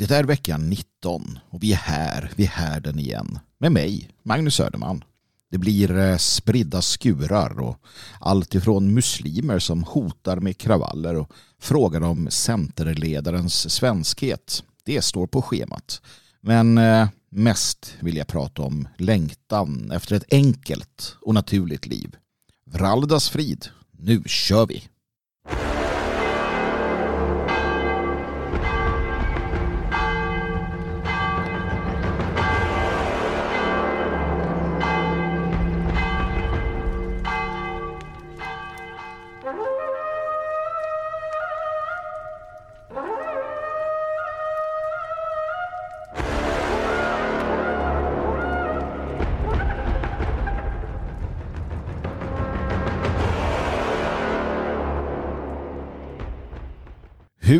Det är vecka 19 och vi är här, vi är här den igen. Med mig, Magnus Söderman. Det blir eh, spridda skurar och allt ifrån muslimer som hotar med kravaller och frågar om centerledarens svenskhet. Det står på schemat. Men eh, mest vill jag prata om längtan efter ett enkelt och naturligt liv. Vraldas frid, nu kör vi!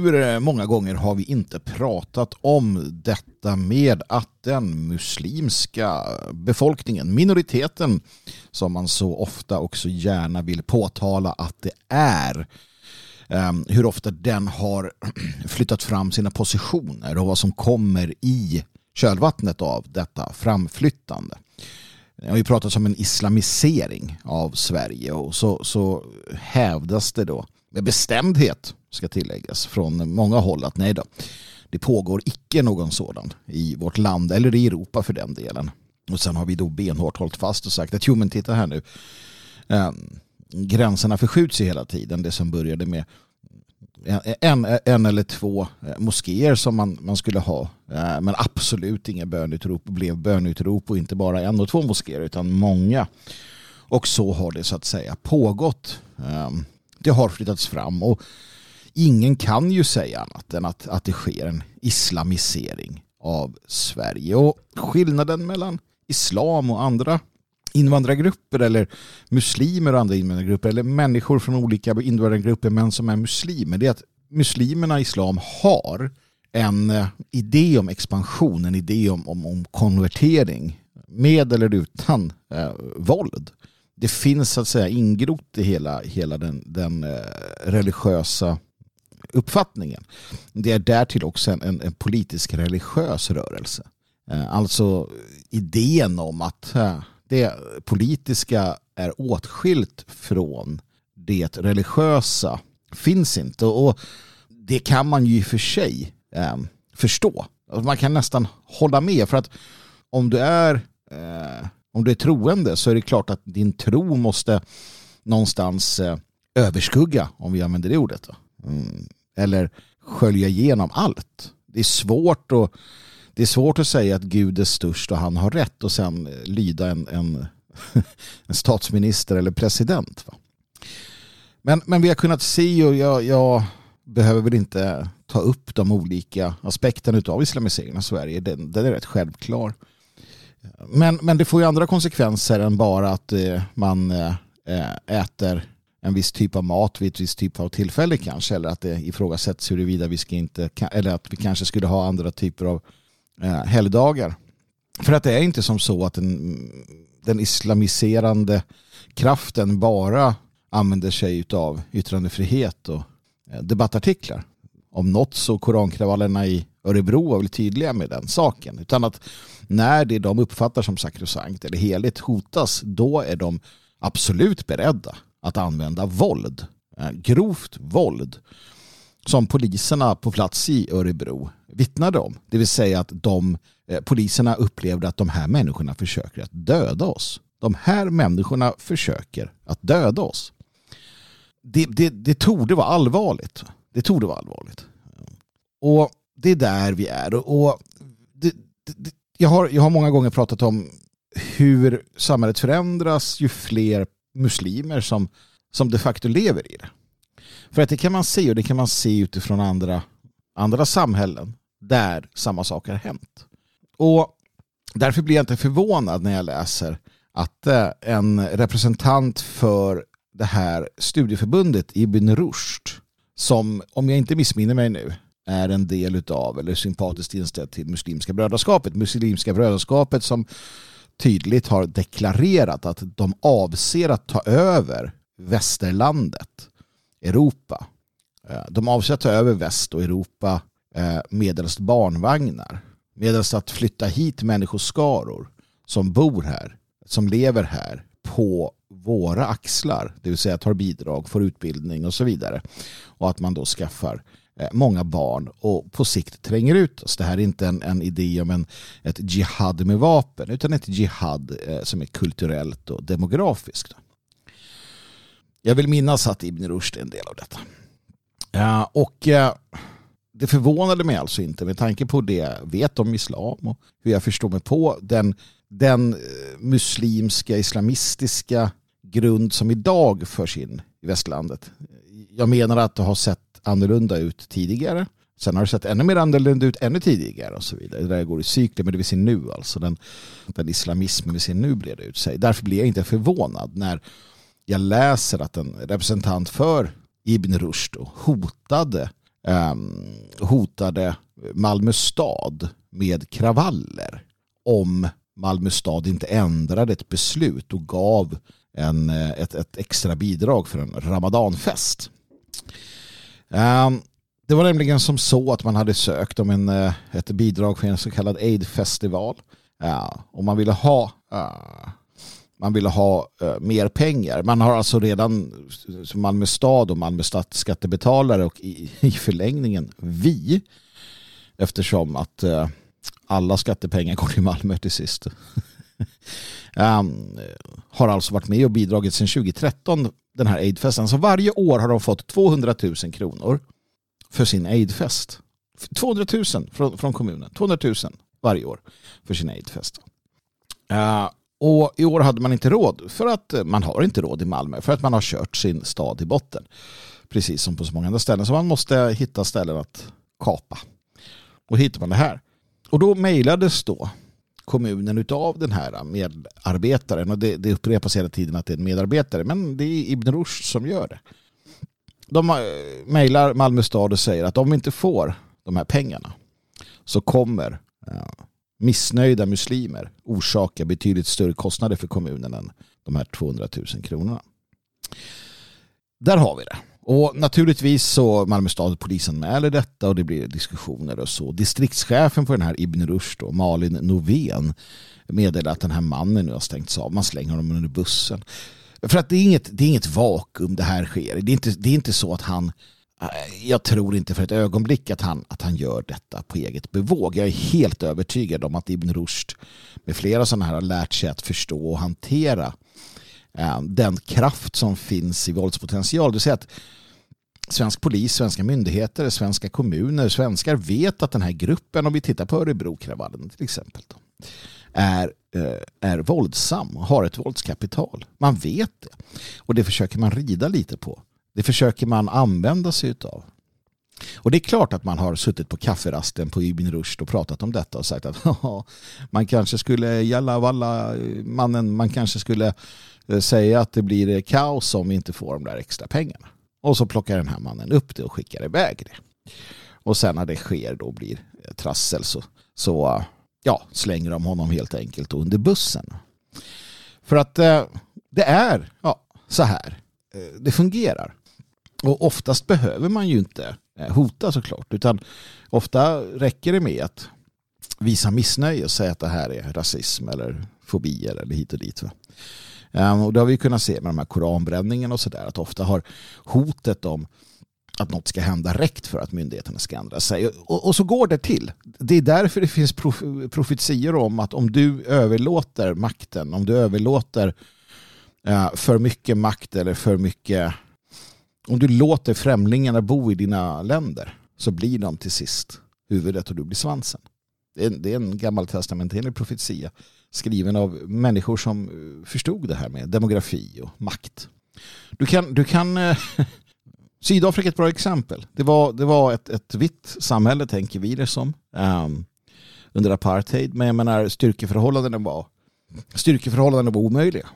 Hur eh, många gånger har vi inte pratat om detta med att den muslimska befolkningen, minoriteten som man så ofta och så gärna vill påtala att det är, ehm, hur ofta den har flyttat fram sina positioner och vad som kommer i kölvattnet av detta framflyttande. Det har ju pratat om en islamisering av Sverige och så, så hävdas det då med bestämdhet ska tilläggas från många håll att nej då, det pågår icke någon sådan i vårt land eller i Europa för den delen. Och sen har vi då benhårt hållit fast och sagt att jo men titta här nu, eh, gränserna förskjuts ju hela tiden. Det som började med en, en eller två eh, moskéer som man, man skulle ha. Ehm, men absolut inga bönutrop blev bönutrop och inte bara en och två moskéer utan många. Och så har det så att säga pågått. Ehm, det har flyttats fram och ingen kan ju säga annat än att, att det sker en islamisering av Sverige. Och skillnaden mellan islam och andra invandrargrupper eller muslimer och andra invandrargrupper eller människor från olika invandrargrupper men som är muslimer det är att muslimerna i islam har en eh, idé om expansion, en idé om, om, om konvertering med eller utan eh, våld det finns så att säga ingrott i hela, hela den, den eh, religiösa uppfattningen. Det är därtill också en, en, politisk religiös rörelse. Eh, alltså idén om att eh, det politiska är åtskilt från det religiösa finns inte. Och det kan man ju i och för sig eh, förstå. Alltså, man kan nästan hålla med för att om du är eh, om du är troende så är det klart att din tro måste någonstans eh, överskugga, om vi använder det ordet. Mm. Eller skölja igenom allt. Det är svårt att det är svårt att säga att Gud är störst och han har rätt och sen lyda en, en, en statsminister eller president. Va? Men, men vi har kunnat se och jag, jag behöver väl inte ta upp de olika aspekterna av islamiseringen av Sverige. Den, den är rätt självklar. Men, men det får ju andra konsekvenser än bara att eh, man eh, eh äter en viss typ av mat vid ett visst typ av tillfälle kanske eller att det ifrågasätts huruvida vi ska inte eller att vi kanske skulle ha andra typer av eh, helgdagar. För att det är inte som så att den, den islamiserande kraften bara använder sig av yttrandefrihet och eh, debattartiklar. Om något så korankravallerna i Örebro var väl tydliga med den saken. Utan att när det de uppfattar som sakrosankt eller heligt hotas, då är de absolut beredda att använda våld. Eh, grovt våld. Som poliserna på plats i Örebro vittnade om. Det vill säga att de eh, poliserna upplevde att de här människorna försöker att döda oss. De här människorna försöker att döda oss. Det, det, det torde vara allvarligt. Det torde vara allvarligt. Och det är där vi är. Och det, det, jag, har, jag har många gånger pratat om hur samhället förändras ju fler muslimer som, som de facto lever i det. För att det kan man se och det kan man se utifrån andra, andra samhällen där samma sak har hänt. Och därför blir jag inte förvånad när jag läser att eh, en representant för det här studieförbundet Ibn Rushd som, om jag inte missminner mig nu, är en del av eller sympatiskt inställd till Muslimska brödraskapet. Muslimska brödraskapet som tydligt har deklarerat att de avser att ta över västerlandet, Europa. Eh, de avser att ta över väst och Europa eh, medelst barnvagnar, medelst att flytta hit människoskaror som bor här, som lever här på våra axlar, det vill säga tar bidrag, får utbildning och så vidare. Och att man då skaffar eh, Eh, många barn och på sikt tränger ut oss. Det här är inte en, en idé om en, ett jihad med vapen utan ett jihad eh, som är kulturellt och demografiskt. Jag vill minnas att Ibn Rushd är en del av detta. Ja, och eh, det förvånade mig alltså inte med tanke på det jag vet om islam och hur jag förstår mig på den, den eh, muslimska islamistiska grund som idag förs in i västlandet. Jag menar att det har sett annorlunda ut tidigare. Sen har det sett ännu mer annorlunda ut ännu tidigare och så vidare. Det där går i cykler, men det vi ser nu alltså. Den, den islamismen vi ser nu breder ut sig. Därför blir jag inte förvånad när jag läser att en representant för Ibn Rushd hotade, um, hotade Malmö stad med kravaller om Malmö stad inte ändrade ett beslut och gav en, eh, ett, ett extra bidrag för en ramadanfest. Ehm, det var nämligen som så att man hade sökt om en, eh, ett bidrag för en så kallad aid-festival. Ehm, och man ville ha, eh, man ville ha eh, mer pengar. Man har alltså redan Malmö stad och Malmö stads skattebetalare och i, i förlängningen vi eftersom att alla skattepengar går till Malmö till sist. um, har alltså varit med och bidragit sedan 2013 den här aidfesten. Så varje år har de fått 200 000 kronor för sin aidfest. 200 000 från, från kommunen. 200 000 varje år för sin aidfest. Uh, och i år hade man inte råd för att eh, man har inte råd i Malmö för att man har kört sin stad i botten. Precis som på så många andra ställen. Så man måste hitta ställen att kapa. Och hittar man det här. Och då mejlades då kommunen utav den här medarbetaren. Och det, det upprepas hela tiden att det är en medarbetare. Men det är Ibn Rushd som gör det. De eh, mejlar Malmö stad och säger att om vi inte får de här pengarna så kommer eh, missnöjda muslimer orsaka betydligt större kostnader för kommunen än de här 200 000 kronorna. Där har vi det. Och naturligtvis så Malmö stad polisanmäler detta och det blir diskussioner och så. Distriktschefen på den här Ibn Rushd och Malin Novén meddelar att den här mannen nu har stängts av. Man slänger honom under bussen. För att det är inget, det är inget vakuum det här sker. Det är, inte, det är inte så att han jag tror inte för ett ögonblick att han, att han gör detta på eget bevåg. Jag är helt övertygad om att Ibn Rushd med flera sådana här har lärt sig att förstå och hantera eh, Ehm, den kraft som finns i våldspotential. Du säger att svensk polis, svenska myndigheter, svenska kommuner, svenskar vet att den här gruppen, om vi tittar på Örebrokravallen till exempel, då, är, eh, är våldsam och har ett våldskapital. Man vet det. Och det försöker man rida lite på. Det försöker man använda sig av. Och det är klart att man har suttit på kafferasten på Ibn Rushd och pratat om detta och sagt att man kanske skulle jalla valla eh, mannen, man kanske skulle Eh, säga att det blir eh, kaos om vi inte får de där extra pengarna. Och så plockar den här mannen upp det och skickar iväg det. Och sen när det sker då blir eh, trassel så, så ja, slänger de honom helt enkelt under bussen. För att eh, det är ja, så här eh, det fungerar. Och oftast behöver man ju inte eh, hota såklart. Utan ofta räcker det med att visa missnöje och säga att det här är rasism eller fobier eller hit och dit. Va? Ehm, och det har vi kunnat se med de här koranbränningarna och sådär att ofta har hotet om att något ska hända räckt för att myndigheterna ska ändra sig. Och, och så går det till. Det är därför det finns prof profetior om att om du överlåter makten, om du överlåter eh, för mycket makt eller för mycket om du låter främlingarna bo i dina länder så blir de till sist huvudet och du blir svansen. Det är, det är en gammal testamenterlig profetia skriven av människor som eh, förstod det här med demografi och makt. Du kan, du kan eh, Sydafrika är ett bra exempel. Det var, det var ett, ett vitt samhälle, tänker vi det som, um, under apartheid. Men jag menar, styrkeförhållandena var, styrkeförhållandena var omöjliga.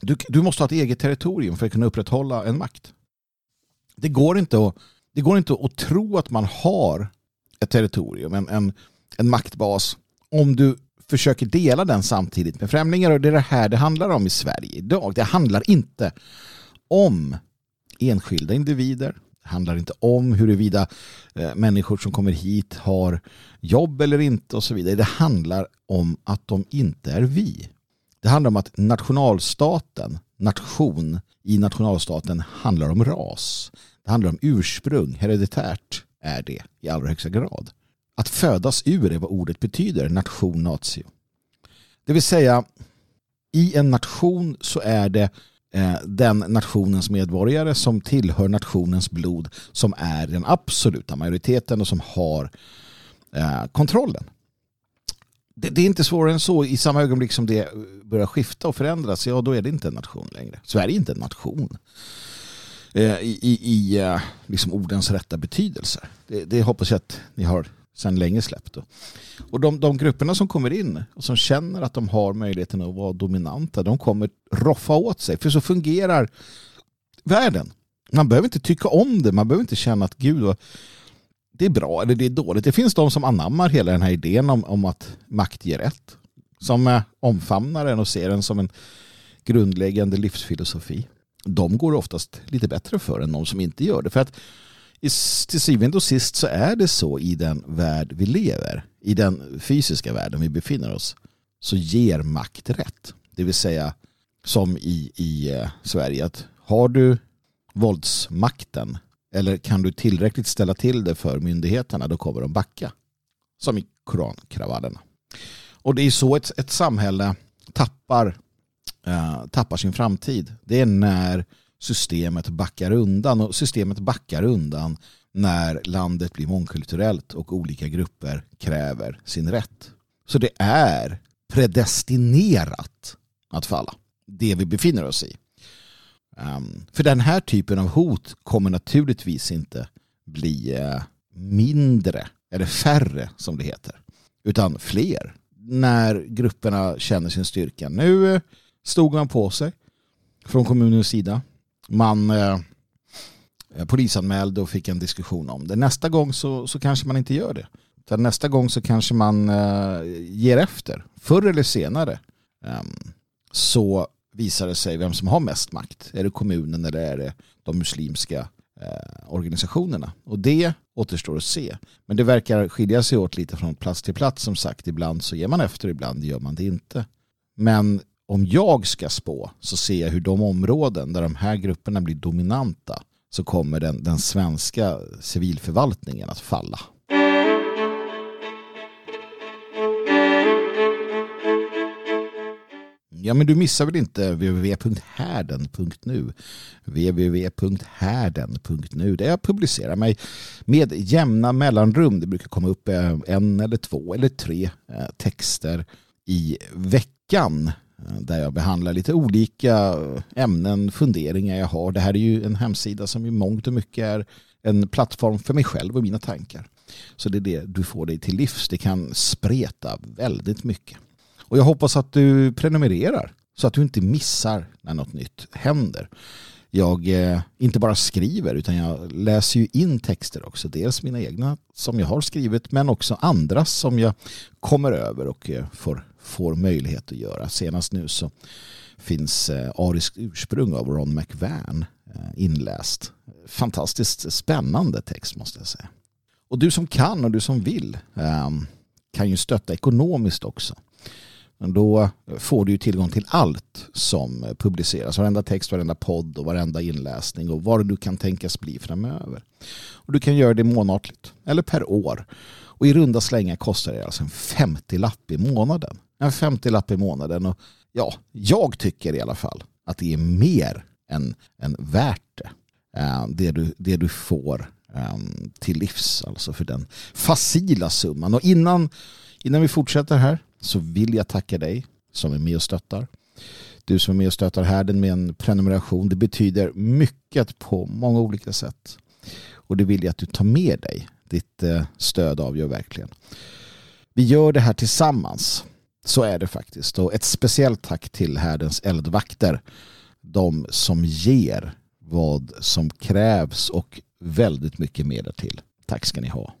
Du, du måste ha ett eget territorium för att kunna upprätthålla en makt. Det går inte att, det går inte att tro att man har ett territorium, en, en, en maktbas, om du försöker dela den samtidigt med främlingar. Och det är det här det handlar om i Sverige idag. Det handlar inte om enskilda individer. Det handlar inte om huruvida eh, människor som kommer hit har jobb eller inte och så vidare. Det handlar om att de inte är vi. Det handlar om att nationalstaten, nation i nationalstaten handlar om ras. Det handlar om ursprung, hereditärt är det i allra högsta grad. Att födas ur är vad ordet betyder, nation natio. Det vill säga, i en nation så är det eh, den nationens medborgare som tillhör nationens blod som är den absoluta majoriteten och som har eh, kontrollen. Det, det, är inte svårare än så. I samma ögonblick som det börjar skifta och förändras, ja då är det inte en nation längre. Sverige är inte en nation. Eh, I, i, i eh, liksom ordens rätta betydelse. Det, det hoppas jag att ni har sedan länge släppt. Då. Och de, de grupperna som kommer in och som känner att de har möjligheten att vara dominanta, de kommer roffa åt sig. För så fungerar världen. Man behöver inte tycka om det, man behöver inte känna att gud, det är bra eller det är dåligt. Det finns de som anammar hela den här idén om, om att makt ger rätt. Som omfamnar den och ser den som en grundläggande livsfilosofi. De går oftast lite bättre för än de som inte gör det. För att till syvende och sist så är det så i den värld vi lever, i den fysiska världen vi befinner oss, så ger makt rätt. Det vill säga som i, i eh, Sverige, att har du våldsmakten eller kan du tillräckligt ställa till det för myndigheterna då kommer de backa. Som i korankravallerna. Och det är så ett, ett samhälle tappar, uh, tappar sin framtid. Det är när systemet backar undan. Och systemet backar undan när landet blir mångkulturellt och olika grupper kräver sin rätt. Så det är predestinerat att falla. Det vi befinner oss i. Ehm, för den här typen av hot kommer naturligtvis inte bli eh, mindre eller färre som det heter. Utan fler. När grupperna känner sin styrka. Nu eh, stod man på sig från kommunens sida man eh, eh, polisanmälde och fick en diskussion om det. Nästa gång så, så kanske man inte gör det. Utan nästa gång så kanske man eh, ger efter. Förr eller senare eh, så visar det sig vem som har mest makt. Är det kommunen eller är det de muslimska eh, organisationerna? Och det återstår att se. Men det verkar skilja sig åt lite från plats till plats som sagt. Ibland så ger man efter, ibland gör man det inte. Men om jag ska spå så ser jag hur de områden där de här grupperna blir dominanta så kommer den, den svenska civilförvaltningen att falla. Ja, men du missar väl inte www.härden.nu www.härden.nu där jag publicerar mig med jämna mellanrum. Det brukar komma upp eh, en eller två eller tre eh, texter i veckan Eh, där jag behandlar lite olika eh, ämnen, funderingar jag har. Det här är ju en hemsida som i mångt och mycket är en plattform för mig själv och mina tankar. Så det är det du får dig till livs. Det kan spreta väldigt mycket. Och jag hoppas att du prenumererar så att du inte missar när något nytt händer. Jag eh, inte bara skriver utan jag läser ju in texter också. Dels mina egna som jag har skrivit men också andras som jag kommer över och eh, får får möjlighet att göra. Senast nu så finns Arisk Ariskt ursprung av Ron McVan eh, inläst. Fantastiskt spännande text måste jag säga. Och du som kan och du som vill ehm, kan ju stötta ekonomiskt också. Men Då får du ju tillgång till allt som publiceras. Varenda text, varenda podd och varenda inläsning och vad du kan tänkas bli framöver. Och du kan göra det månatligt eller per år. Och i runda slängar kostar det alltså en 50-lapp i månaden. En 50-lapp i månaden. Och ja, jag tycker i alla fall att det är mer än, än värt det. Eh, det, du, det du får ehm, till livs, alltså för den facila summan. Och innan, innan vi fortsätter här så vill jag tacka dig som är med och stöttar. Du som är med och stöttar härden med en prenumeration. Det betyder mycket på många olika sätt. Och det vill jag att du tar med dig. Ditt eh, stöd avgör verkligen. Vi gör det här tillsammans. Så är det faktiskt. Och ett speciellt tack till härdens eldvakter. De som ger vad som krävs och väldigt mycket mer till. Tack ska ni ha.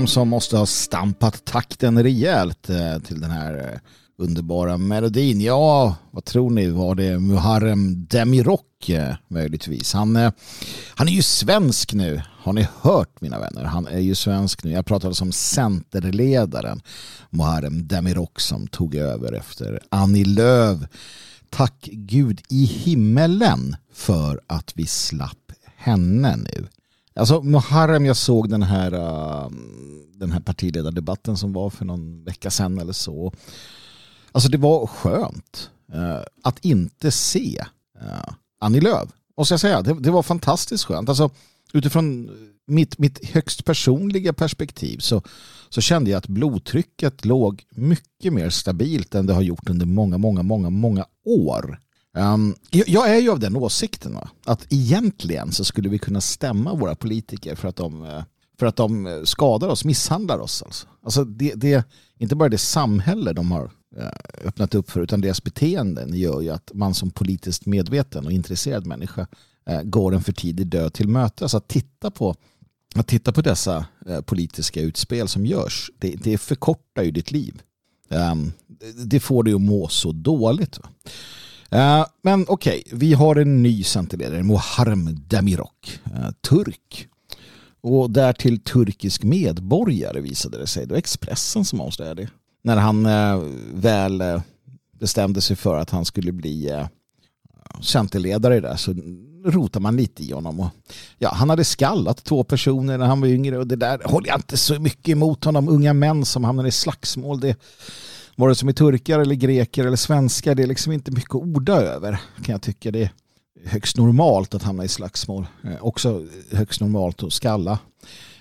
Vet som måste ha stampat takten rejält eh, till den här eh, underbara melodin? Ja, vad tror ni? Var det Muharrem Demirok eh, möjligtvis? Han, han är ju svensk nu. Har ni hört mina vänner? Han är ju svensk nu. Jag pratade som centerledaren Muharrem Demirok som tog över efter Annie Lööf. Tack Gud i himmelen för att vi slapp henne nu. Alltså Muharrem, jag såg den här, uh, den här partiledardebatten som var för någon vecka sedan eller så. Alltså det var skönt eh, att inte se eh, Annie Lööf. Måste jag säga. Det, det, var fantastiskt skönt. Alltså, utifrån mitt, mitt högst personliga perspektiv så, så kände jag att blodtrycket låg mycket mer stabilt än det har gjort under många, många, många, många år. Um, jag är ju av den åsikten va? att egentligen så skulle vi kunna stämma våra politiker för att de, uh, för att de eh, skadar oss, misshandlar oss. Alltså, alltså det, det, inte bara det samhälle de har eh, öppnat upp för utan deras beteenden gör ju att man som politiskt medveten och intresserad människa eh, går en för tidig död till mötes. Att titta på, att titta på dessa politiska utspel som görs, det, det förkortar ju ditt liv. Ehm, det får dig att må så dåligt. Men okej, okay, vi har en ny centerledare, Muharrem Demirok, turk. Och därtill turkisk medborgare visade det sig. Det var Expressen som avslöjade det. När han eh, väl eh, bestämde sig för att han skulle bli eh, centerledare där så rotar man lite i honom. Och, ja, han hade skallat två personer när han var yngre och det där håller jag inte så mycket emot honom. Unga män som hamnar i slagsmål. Det, vare sig med turkar eller greker eller svenskar, det är liksom inte mycket att orda över kan jag tycka. Det är högst normalt att hamna i slagsmål. Eh, också högst normalt att skalla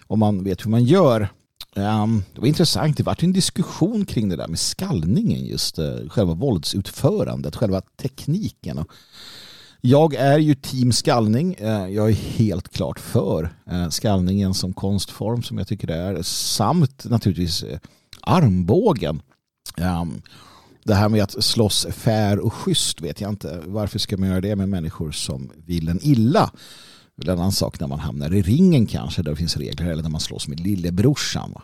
om man vet hur man gör. Ehm, det var intressant, det var en diskussion kring det där med skallningen just eh, själva våldsutförandet, själva tekniken. Jag är ju team skallning. Eh, jag är helt klart för skallningen som konstform som jag tycker det är. Samt naturligtvis armbågen ehm, det här med att slåss fair och schysst vet jag inte. Varför ska man göra det med människor som vill en illa? Det är en annan sak när man hamnar i ringen kanske där det finns regler eller när man slåss med lillebrorsan.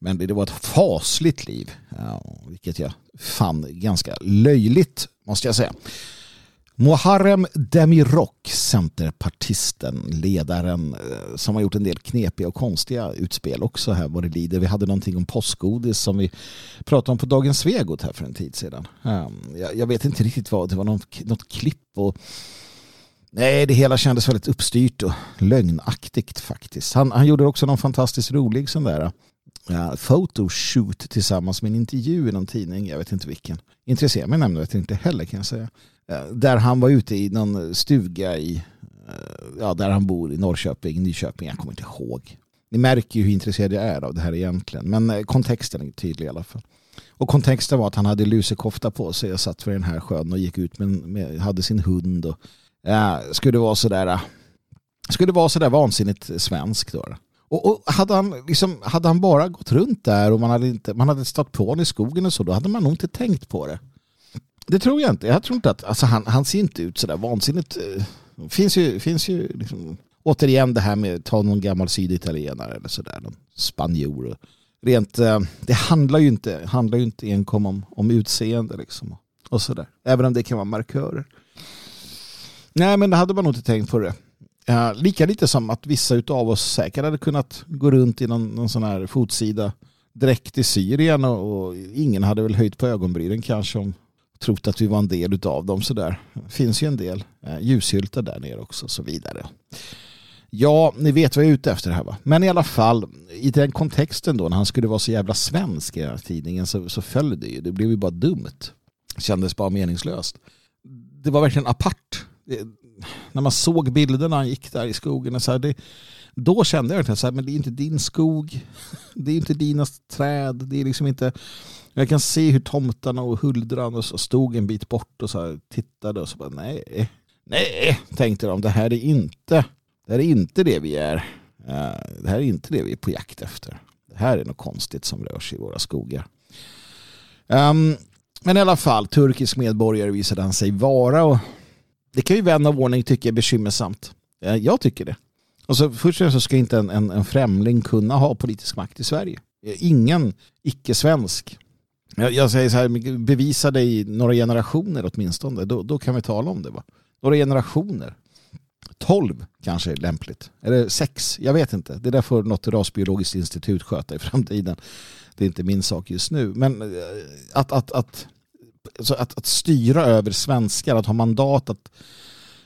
Men det, var ett fasligt liv, vilket jag fann ganska löjligt måste jag säga. Muharrem Demirok, centerpartisten, ledaren eh, som har gjort en del knepiga och konstiga utspel också här vad det lider. Vi hade någonting om påskgodis som vi pratade om på Dagens Svegot här för en tid sedan. Ehm, jag vet inte riktigt vad, det var något, något klipp och Nej, det hela kändes väldigt uppstyrt och lögnaktigt faktiskt. Han, han gjorde också någon fantastiskt rolig sån där uh, photoshoot tillsammans med en intervju i någon tidning. Jag vet inte vilken. Intresserar mig nämligen inte heller kan jag säga. Eh, där han var ute i någon stuga i, eh, ja, där han bor i Norrköping, Nyköping, jag kommer inte ihåg. Ni märker ju hur intresserad jag är av det här egentligen. Men eh, kontexten är tydlig i alla fall. Och kontexten var att han hade lusekofta på sig och satt för den här sjön och gick ut med, med hade sin hund. Och, ja, skulle vara sådär skulle vara sådär vansinnigt svensk då. Och, och, hade, han liksom, hade han bara gått runt där och man hade, inte, man hade stått på honom i skogen och så, då hade man nog inte tänkt på det. Det tror jag inte. Jag tror inte att, alltså han, han ser inte ut sådär vansinnigt. Det finns ju, finns ju liksom, återigen det här med att ta någon gammal syditalienare eller sådär, någon spanjor. Rent, eh, det handlar ju inte, handlar ju inte enkom om, om utseende liksom. Och sådär. Även om det kan vara markörer. Nej, men det hade man nog inte tänkt på det. Lika lite som att vissa av oss säkert hade kunnat gå runt i någon, någon sån här fotsida direkt i Syrien och, och, ingen hade väl höjt på ögonbrynen kanske om trott att vi var en del av dem. sådär. Det finns ju en del eh, ljushyltar där nere också och så vidare. Ja, ni vet vad jag är ute efter här va. Men i alla fall, i den kontexten då när han skulle vara så jävla svensk i den här tidningen så, så föll det ju. Det blev ju bara dumt. Det kändes bara meningslöst. Det var verkligen apart. Det, när man såg bilderna han gick där i skogen och så här, det, då kände jag att det är inte din skog. Det är inte dina träd. Det är liksom inte jag kan se hur tomtarna och huldran stod en bit bort och så tittade och så bara nej, nej, tänkte de. Det här är inte, det här är inte det vi är. Eh, det här är inte det vi är på jakt efter. Det här är något konstigt som rör sig i våra skogar. Um, men i alla fall, turkisk medborgare visade han sig vara och det kan ju vän av ordning tycka är bekymmersamt. Eh, jag tycker det. Och så först och främst så ska inte en, en, en främling kunna ha politisk makt i Sverige. Eh, ingen icke-svensk. Jag, jag, säger så här, bevisa dig några generationer åtminstone. Då, då kan vi tala om det. Va? Några generationer. Tolv kanske är lämpligt. Eller sex, jag vet inte. Det där får något rasbiologiskt institut sköta i framtiden. Det är inte min sak just nu. Men eh, att, att, att, att, att, att styra över svenskar, att ha mandat att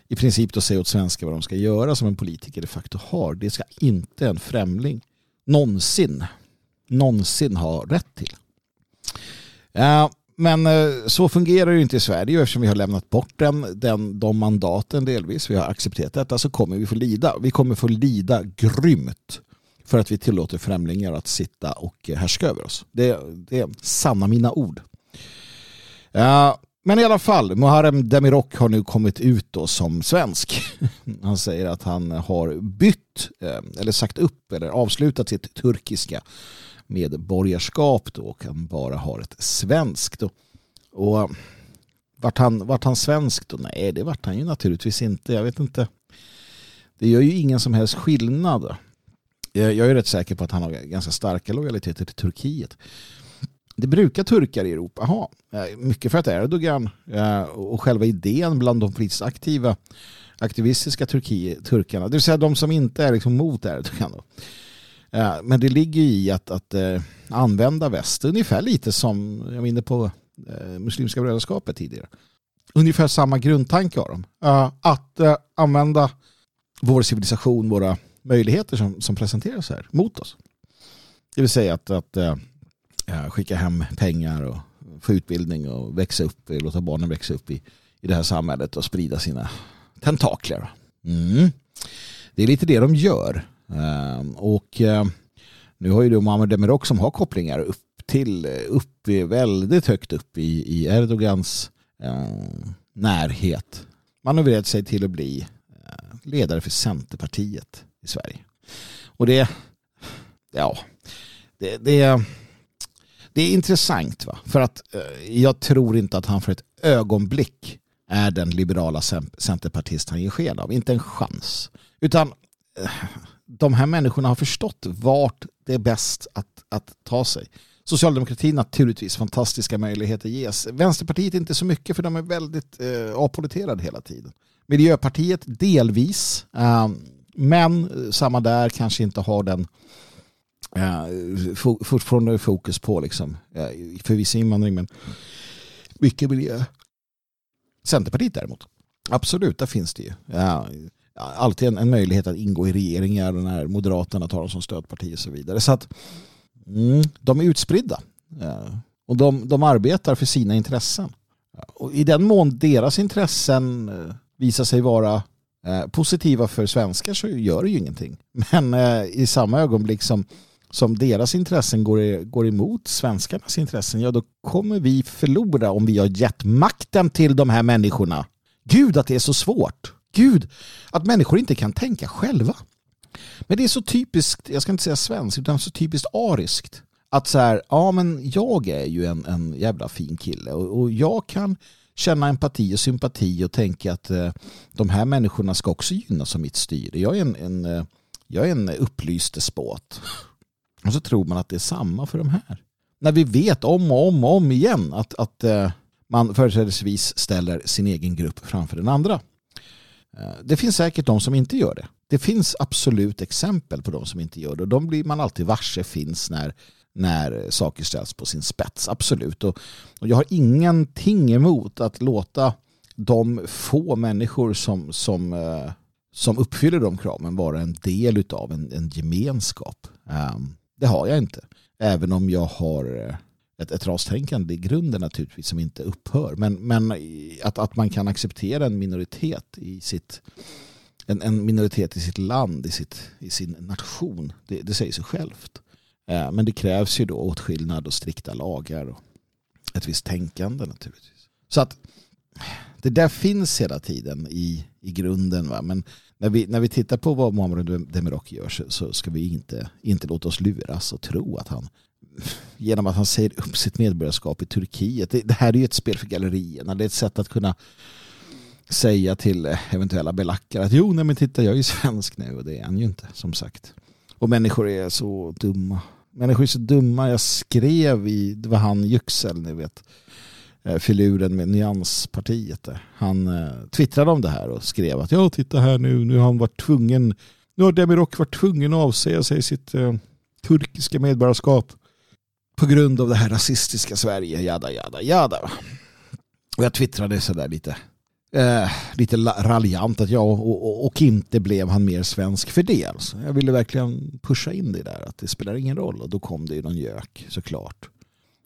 i princip då säga åt svenskar vad de ska göra som en politiker de facto har. Det ska inte en främling någonsin, någonsin ha rätt till. Men eh, så fungerar det ju inte i Sverige eftersom vi har lämnat bort den, den, de mandaten delvis. Vi har accepterat detta så kommer vi få lida. Vi kommer få lida grymt för att vi tillåter främlingar att sitta och eh, härska över oss. Det, det är sanna mina ord. Ja, men i alla fall, Muharrem Demirok har nu kommit ut då som svensk. Han säger att han har bytt eh, eller sagt upp eller avslutat sitt turkiska medborgarskap då och han bara har ett svenskt. Då. Och eh, vart han, vart han svensk då? Nej, det vart han ju naturligtvis inte. Jag vet inte. Det gör ju ingen som helst skillnad. Jag är rätt säker på att han har ganska starka lojaliteter till Turkiet. Det brukar turkar i Europa ha. Eh, mycket för att Erdogan eh, och själva idén bland de politiskt aktiva aktivistiska turkarna, det vill säga de som inte är liksom mot Erdogan. Då. Men det ligger i att, att eh, använda väst ungefär lite som jag var inne på eh, Muslimska brödraskapet tidigare. Ungefär samma grundtanke har de. Eh, att använda vår civilisation, våra möjligheter som, som presenteras här mot oss. Det vill säga att, att skicka hem pengar och få utbildning och växa upp, låta barnen växa upp i, i det här samhället och sprida sina tentakler. Mm. Det är lite det de gör. Ehm, och eh, nu har ju då Muhammed Demirok som har kopplingar upp till, eh, upp väldigt högt upp i, i Erdogans eh, närhet manövrerat sig till att bli eh, ledare för Centerpartiet i Sverige. Och det, ja, det, det det är intressant va? för att eh, jag tror inte att han för ett ögonblick är den liberala centerpartist han ger sken av. Inte en chans. Utan eh, de här människorna har förstått vart det är bäst att, att ta sig. Socialdemokratin naturligtvis fantastiska möjligheter ges. Vänsterpartiet inte så mycket för de är väldigt eh, apoliterade hela tiden. Miljöpartiet delvis. Eh, men eh, samma där kanske inte har den eh, fortfarande fokus på liksom, eh, för viss invandring men mycket miljö. Centerpartiet däremot, absolut, där finns det ju. Eh, alltid en, en, möjlighet att ingå i regeringar när Moderaterna tar dem som stödparti och så vidare. Så att mm, de är utspridda. Eh, och de, de arbetar för sina intressen. Och I den mån deras intressen eh, visar sig vara eh, positiva för svenskar så gör det ju ingenting. Men eh, i samma ögonblick som som deras intressen går, går emot svenskarnas intressen, ja då kommer vi förlora om vi har gett makten till de här människorna. Gud att det är så svårt. Gud att människor inte kan tänka själva. Men det är så typiskt, jag ska inte säga svenskt, utan så typiskt ariskt. Att så här, ja men jag är ju en, en jävla fin kille och, och jag kan känna empati och sympati och tänka att eh, de här människorna ska också gynnas av mitt styre. Jag är en, en, eh, jag är en upplyst despot. Och så tror man att det är samma för de här. När vi vet om och om och om igen att, att eh, man företrädesvis ställer sin egen grupp framför den andra. Eh, det finns säkert de som inte gör det. Det finns absolut exempel på de som inte gör det. Och de blir man alltid varse finns när, när saker ställs på sin spets. Absolut. Och, och jag har ingenting emot att låta de få människor som, som, eh, som uppfyller de kraven vara en del av en, en gemenskap. Ehm, det har jag inte. Även om jag har eh, ett, ett rastänkande i grunden naturligtvis som inte upphör. Men, men att, att man kan acceptera en minoritet i sitt en, en minoritet i sitt land, i, sitt, i sin nation, det, det säger sig självt. Eh, men det krävs ju då åtskillnad och strikta lagar och ett visst tänkande naturligtvis. Så att det där finns hela tiden i, i grunden. Va? Men när vi, när vi tittar på vad Muammar Demirok gör så, så, ska vi inte, inte låta oss luras och tro att han genom att han säger upp sitt medborgarskap i Turkiet. Det, det här är ju ett spel för gallerierna. Det är ett sätt att kunna säga till eventuella belackare att jo, nej men titta jag är ju svensk nu och det är han ju inte som sagt. Och människor är så dumma. Människor är så dumma. Jag skrev i, det var han Yüksel, ni vet, eh, filuren med Nyanspartiet. Där. Han eh, twittrade om det här och skrev att ja, titta här nu, nu har han varit tvungen, nu har Demirok varit tvungen att avsäga sig sitt eh, turkiska medborgarskap på grund av det här rasistiska Sverige, jada, jada, jada. Och jag twittrade sådär lite eh, lite raljant att ja, och, och, och, inte blev han mer svensk för det. Alltså. Jag ville verkligen pusha in det där att det spelar ingen roll. Och då kom det ju någon gök såklart.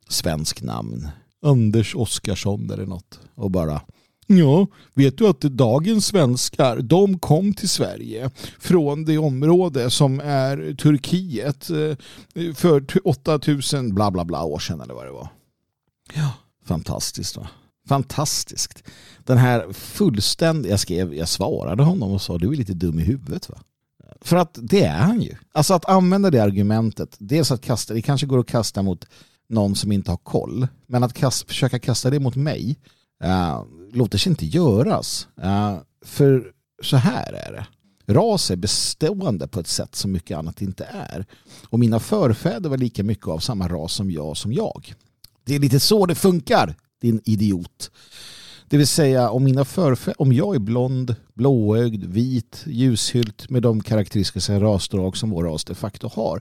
Svensk namn. Anders Oskarsson eller något. Och bara Ja, vet du att dagens svenskar, de kom till Sverige från det område som är Turkiet eh, för 8000 bla bla bla år sedan eller vad det var. Ja, fantastiskt va? Fantastiskt. Den här fullständiga, jag skrev, jag svarade honom och sa du är lite dum i huvudet va? För att det är han ju. Alltså att använda det argumentet, dels att kasta, det kanske går att kasta mot någon som inte har koll, men att kasta, försöka kasta det mot mig uh, låter sig inte göras. För så här är det. Ras är bestående på ett sätt som mycket annat inte är. Och mina förfäder var lika mycket av samma ras som jag som jag. Det är lite så det funkar din idiot. Det vill säga om mina förfäder, om jag är blond, blåögd, vit, ljushylt med de karaktäristiska rasdrag som vår ras de facto har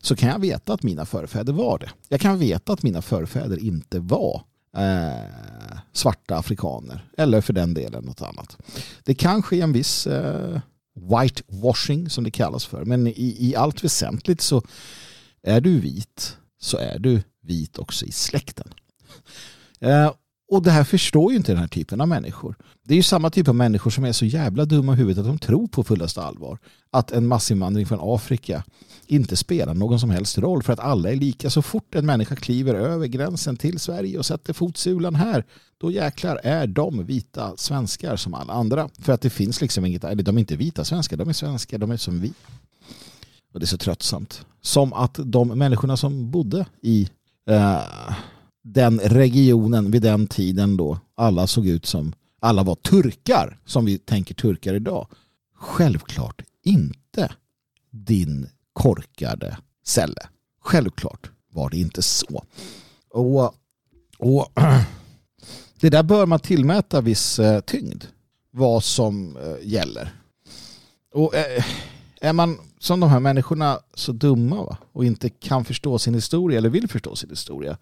så kan jag veta att mina förfäder var det. Jag kan veta att mina förfäder inte var eh, svarta afrikaner eller för den delen något annat. Det kan ske en viss eh, whitewashing som det kallas för men i, i allt väsentligt så är du vit så är du vit också i släkten. Eh, och det här förstår ju inte den här typen av människor. Det är ju samma typ av människor som är så jävla dumma i huvudet att de tror på fullaste allvar att en massinvandring från Afrika inte spelar någon som helst roll för att alla är lika. Så fort en människa kliver över gränsen till Sverige och sätter fotsulan här då jäklar är de vita svenskar som alla andra. För att det finns liksom inget, eller de är inte vita svenskar, de är svenskar, de är som vi. Och det är så tröttsamt. Som att de människorna som bodde i eh, den regionen vid den tiden då alla såg ut som alla var turkar som vi tänker turkar idag. Självklart inte din korkade celle. Självklart var det inte så. Och, och det där bör man tillmäta viss eh, tyngd vad som eh, gäller. Och eh, är man som de här människorna så dumma va? och inte kan förstå sin historia eller vill förstå sin historia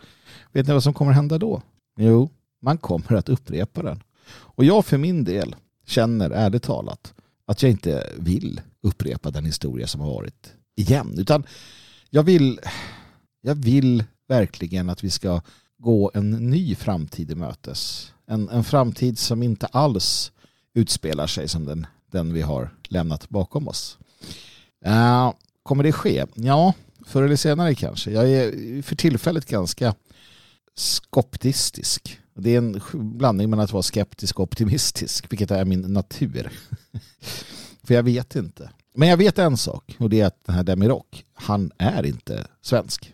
Vet ni vad som kommer hända då? Jo, man kommer att upprepa den. Och jag för min del känner ärligt talat att jag inte vill upprepa den historia som har varit igen. Utan jag vill, jag vill verkligen att vi ska gå en ny framtid i mötes. En, en framtid som inte alls utspelar sig som den, den vi har lämnat bakom oss. Uh, kommer det ske? Ja, förr eller senare kanske. Jag är för tillfället ganska skoptistisk. Det är en blandning mellan att vara skeptisk och optimistisk, vilket är min natur. För jag vet inte. Men jag vet en sak och det är att den här Demirok, han är inte svensk.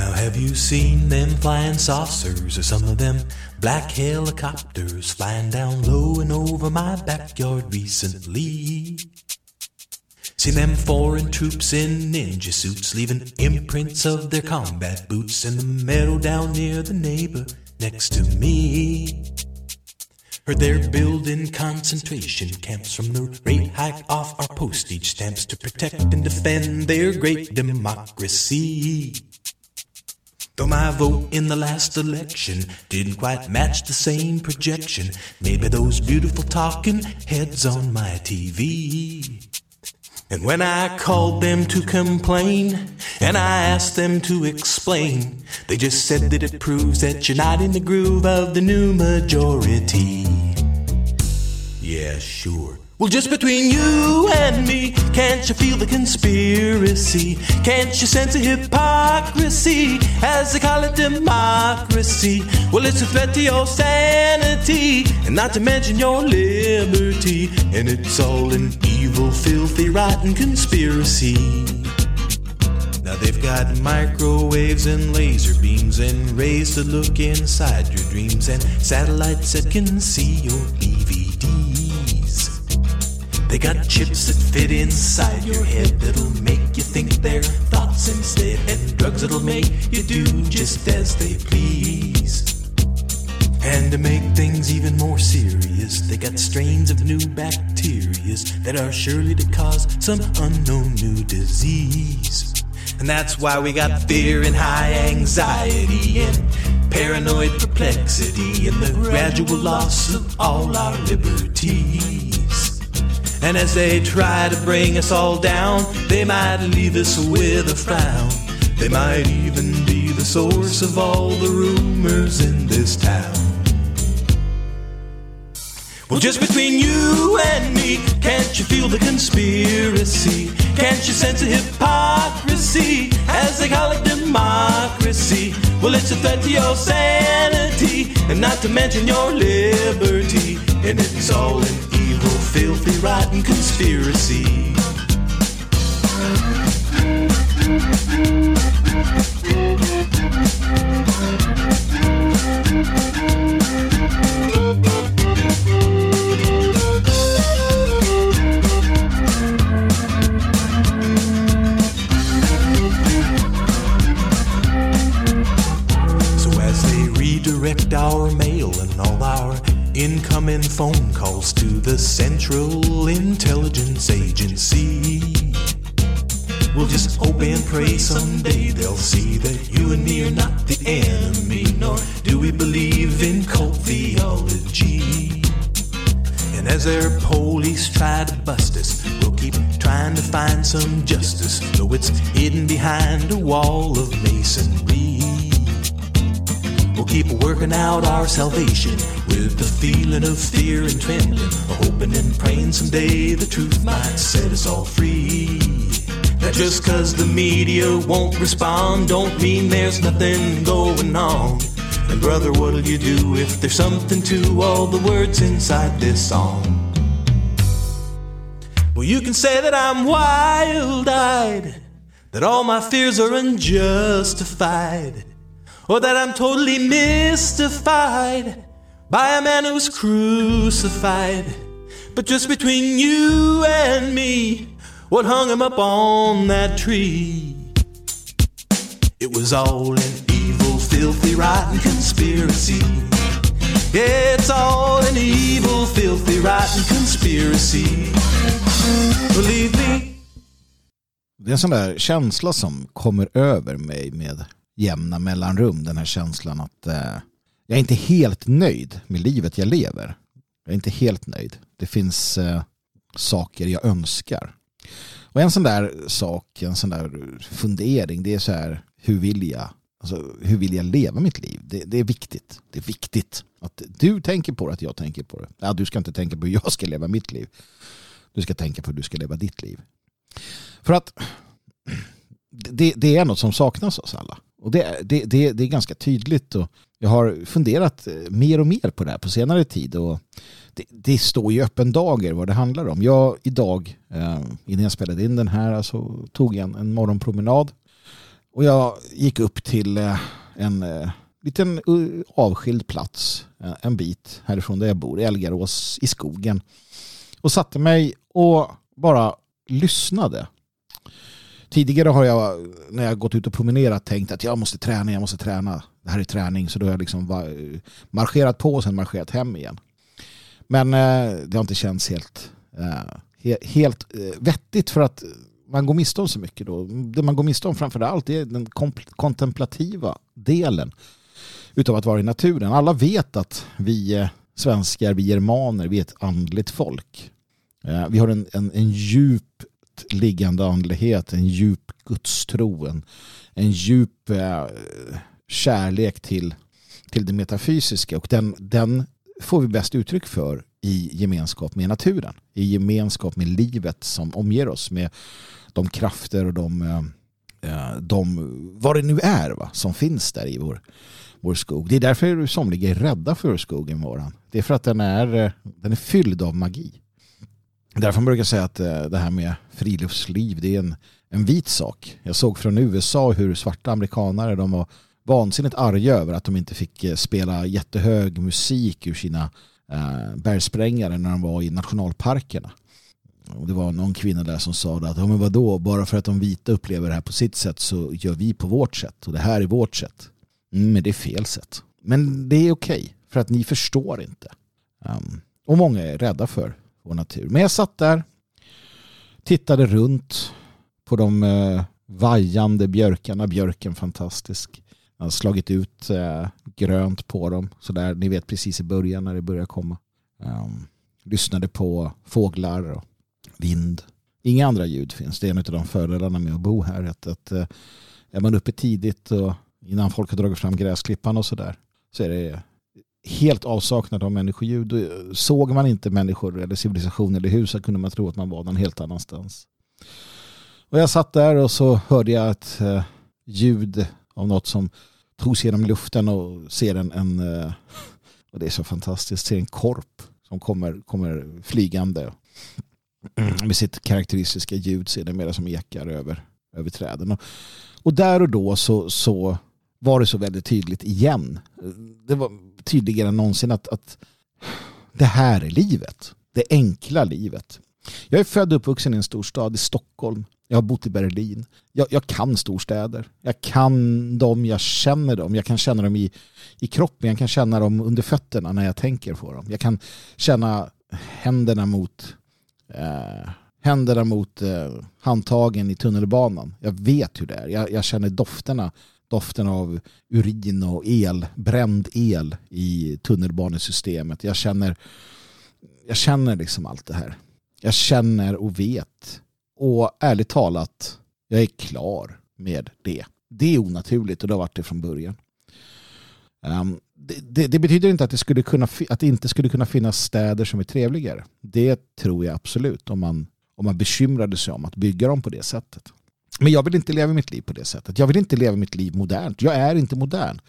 Now have you seen them flying saucers or some of them black helicopters flying down low and over my backyard recently? Seen them foreign troops in ninja suits leaving imprints of their combat boots in the meadow down near the neighbor next to me. Heard they're building concentration camps from the rate hike off our postage stamps to protect and defend their great democracy. Though my vote in the last election didn't quite match the same projection, maybe those beautiful talking heads on my TV and when I called them to complain, and I asked them to explain, they just said that it proves that you're not in the groove of the new majority. Yeah, sure. Well, just between you and me, can't you feel the conspiracy? Can't you sense the hypocrisy as they call it democracy? Well, it's a threat to your sanity, and not to mention your liberty. And it's all an evil, filthy, rotten conspiracy. Now they've got microwaves and laser beams and rays to look inside your dreams and satellites that can see your DVDs. They got chips that fit inside your head that'll make you think their thoughts instead and drugs that'll make you do just as they please. And to make things even more serious, they got strains of new bacterias that are surely to cause some unknown new disease. And that's why we got fear and high anxiety and paranoid perplexity and the gradual loss of all our liberties. And as they try to bring us all down, they might leave us with a frown. They might even be the source of all the rumors in this town. Well, just between you and me, can't you feel the conspiracy? Can't you sense the hypocrisy as they call it democracy? Well, it's a threat to your sanity, and not to mention your liberty. And it's all an evil, filthy, rotten conspiracy. So as they redirect our incoming phone calls to the Central Intelligence Agency, we'll just hope and pray someday they'll see that you and me are not the enemy, nor do we believe in cult theology. And as their police try to bust us, we'll keep trying to find some justice, though it's hidden behind a wall of masonry. We'll keep working out our salvation with the feeling of fear and trembling, hoping and praying someday the truth might set us all free. Now just cause the media won't respond don't mean there's nothing going on. And brother, what'll you do if there's something to all the words inside this song? Well, you can say that I'm wild eyed, that all my fears are unjustified, or that I'm totally mystified by a man who's crucified. But just between you and me, what hung him up on that tree? It was all an evil, filthy, rotten conspiracy. Yeah, it's all an evil, filthy, rotten conspiracy. Believe me. Det är en sån där känsla som kommer över mig med jämna mellanrum. Den här känslan att eh, jag är inte helt nöjd med livet jag lever. Jag är inte helt nöjd. Det finns eh, saker jag önskar. Och en sån där sak, en sån där fundering, det är så här, hur vill jag, alltså, hur vill jag leva mitt liv? Det, det är viktigt. Det är viktigt att du tänker på det, att jag tänker på det. Ja, du ska inte tänka på hur jag ska leva mitt liv. Du ska tänka på hur du ska leva ditt liv. För att det, det är något som saknas hos alla. Och det, det, det, det är ganska tydligt. Och jag har funderat eh, mer och mer på det här på senare tid. Och det, det står i öppen dager vad det handlar om. Jag idag, eh, innan jag spelade in den här, så tog jag en, en morgonpromenad. Och jag gick upp till eh, en liten avskild plats, en bit härifrån där jag bor, i Elgarås i skogen. Och satte mig och bara lyssnade Tidigare har jag när jag gått ut och promenerat tänkt att jag måste träna, jag måste träna. Det här är träning så då har jag liksom marscherat på och sen marscherat hem igen. Men eh, det har inte känts helt, eh, helt eh, vettigt för att man går miste om så mycket då. Det man går miste om framför allt är den kontemplativa delen utav att vara i naturen. Alla vet att vi eh, svenskar, vi germaner, vi är ett andligt folk. Eh, vi har en, en, en djupt liggande andlighet, en djup gudstro, en, en djup eh, kärlek till, till det metafysiska och den, den får vi bäst uttryck för i gemenskap med naturen, i gemenskap med livet som omger oss med de krafter och de, eh, eh, de vad det nu är va, som finns där i vår, vår skog. Det är därför somliga är rädda för skogen våran. Det är för att den är, eh, den är fylld av magi. Därför brukar jag säga att det här med friluftsliv det är en, en vit sak. Jag såg från USA hur svarta amerikanare de var vansinnigt arga över att de inte fick eh, spela jättehög musik ur sina eh, bergsprängare när de var i nationalparkerna. Och det var någon kvinna där som sa att ja, men vadå, bara för att de vita upplever det här på sitt sätt så gör vi på vårt sätt och det här är vårt sätt. Mm, men det är fel sätt. Men det är okej okay, för att ni förstår inte. Um, och många är rädda för vår natur. Men jag satt där, tittade runt på de uh, vajande björkarna. Björken fantastisk. Jag har slagit ut eh, grönt på dem. Så där, ni vet precis i början när det börjar komma. Um, lyssnade på fåglar och vind. Inga andra ljud finns. Det är en av de fördelarna med att bo här. Att, att eh, är man uppe tidigt och innan folk har dragit fram gräsklippan och sådär så är det helt avsaknad av människoljud. Eh, såg man inte människor eller civilisation eller hus så kunde man tro att man var någon helt annanstans. Och jag satt där och så hörde jag ett eh, ljud av något som tog sig genom luften och ser en, en eh, och det är så fantastiskt, ser en korp som kommer, kommer flygande med sitt karaktäristiska ljud ser det mera som ekar över, över träden. Och, och där och då så, så var det så väldigt tydligt igen. Det var tydligare än någonsin att, att det här är livet. Det enkla livet. Jag är född och uppvuxen i en storstad i Stockholm. Jag har bott i Berlin. Jag, jag, kan storstäder. Jag kan dem, jag känner dem. Jag kan känna dem i, i kroppen. Jag kan känna dem under fötterna när jag tänker på dem. Jag kan känna händerna mot eh, händerna mot eh, handtagen i tunnelbanan. Jag vet hur det är. Jag, jag känner dofterna doften av urin och el, bränd el i tunnelbanesystemet. Jag känner, jag känner liksom allt det här. Jag känner och vet. Och ärligt talat, jag är klar med det. Det är onaturligt och det har varit det från början. Um, det, det, det, betyder inte att det, skulle kunna, att det inte skulle kunna finnas städer som är trevligare. Det tror jag absolut om man, om man bekymrade sig om att bygga dem på det sättet. Men jag vill inte leva mitt liv på det sättet. Jag vill inte leva mitt liv modernt. Jag är inte modern.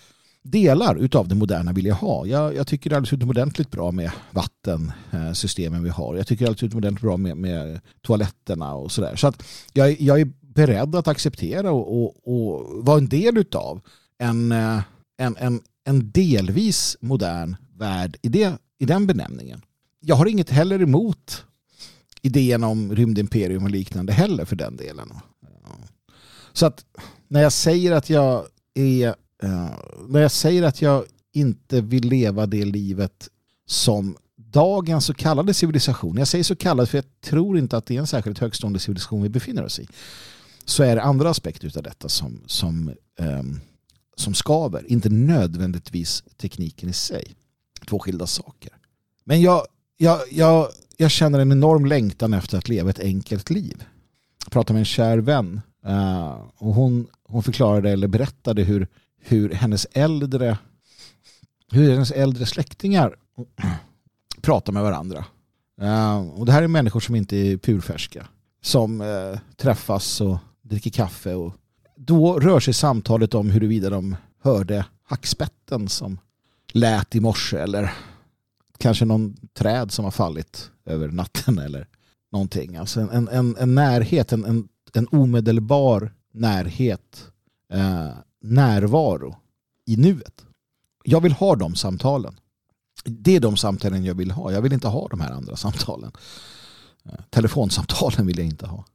Delar utav det moderna vill jag ha. Jag, jag tycker det är alldeles utomordentligt bra med vattensystemen eh, vi har. Jag tycker det är alldeles utomordentligt bra med, med toaletterna och sådär. Så att jag, jag är beredd att acceptera och, och, och vara en del utav en, eh, en, en, en delvis modern värld i, det, i den benämningen. Jag har inget heller emot idén om rymdimperium och liknande heller för den delen. Så att när jag säger att jag är uh, när jag säger att jag inte vill leva det livet som dagens så kallade civilisation, jag säger så kallad för jag tror inte att det är en särskilt högstående civilisation vi befinner oss i, så är det andra aspekter av detta som, som, um, som skaver, inte nödvändigtvis tekniken i sig. Två skilda saker. Men jag, jag, jag, jag känner en enorm längtan efter att leva ett enkelt liv. Jag pratade med en kär vän Uh, och hon, hon förklarade eller berättade hur, hur hennes äldre hur hennes äldre släktingar pratar med varandra. Uh, och det här är människor som inte är purfärska. Som uh, träffas och dricker kaffe. Och då rör sig samtalet om huruvida de hörde hackspetten som lät i morse eller kanske någon träd som har fallit över natten eller någonting. Alltså en, en, en närhet, en, en en omedelbar närhet, eh, närvaro i nuet. Jag vill ha de samtalen. Det är de samtalen jag vill ha. Jag vill inte ha de här andra samtalen. Eh, telefonsamtalen vill jag inte ha.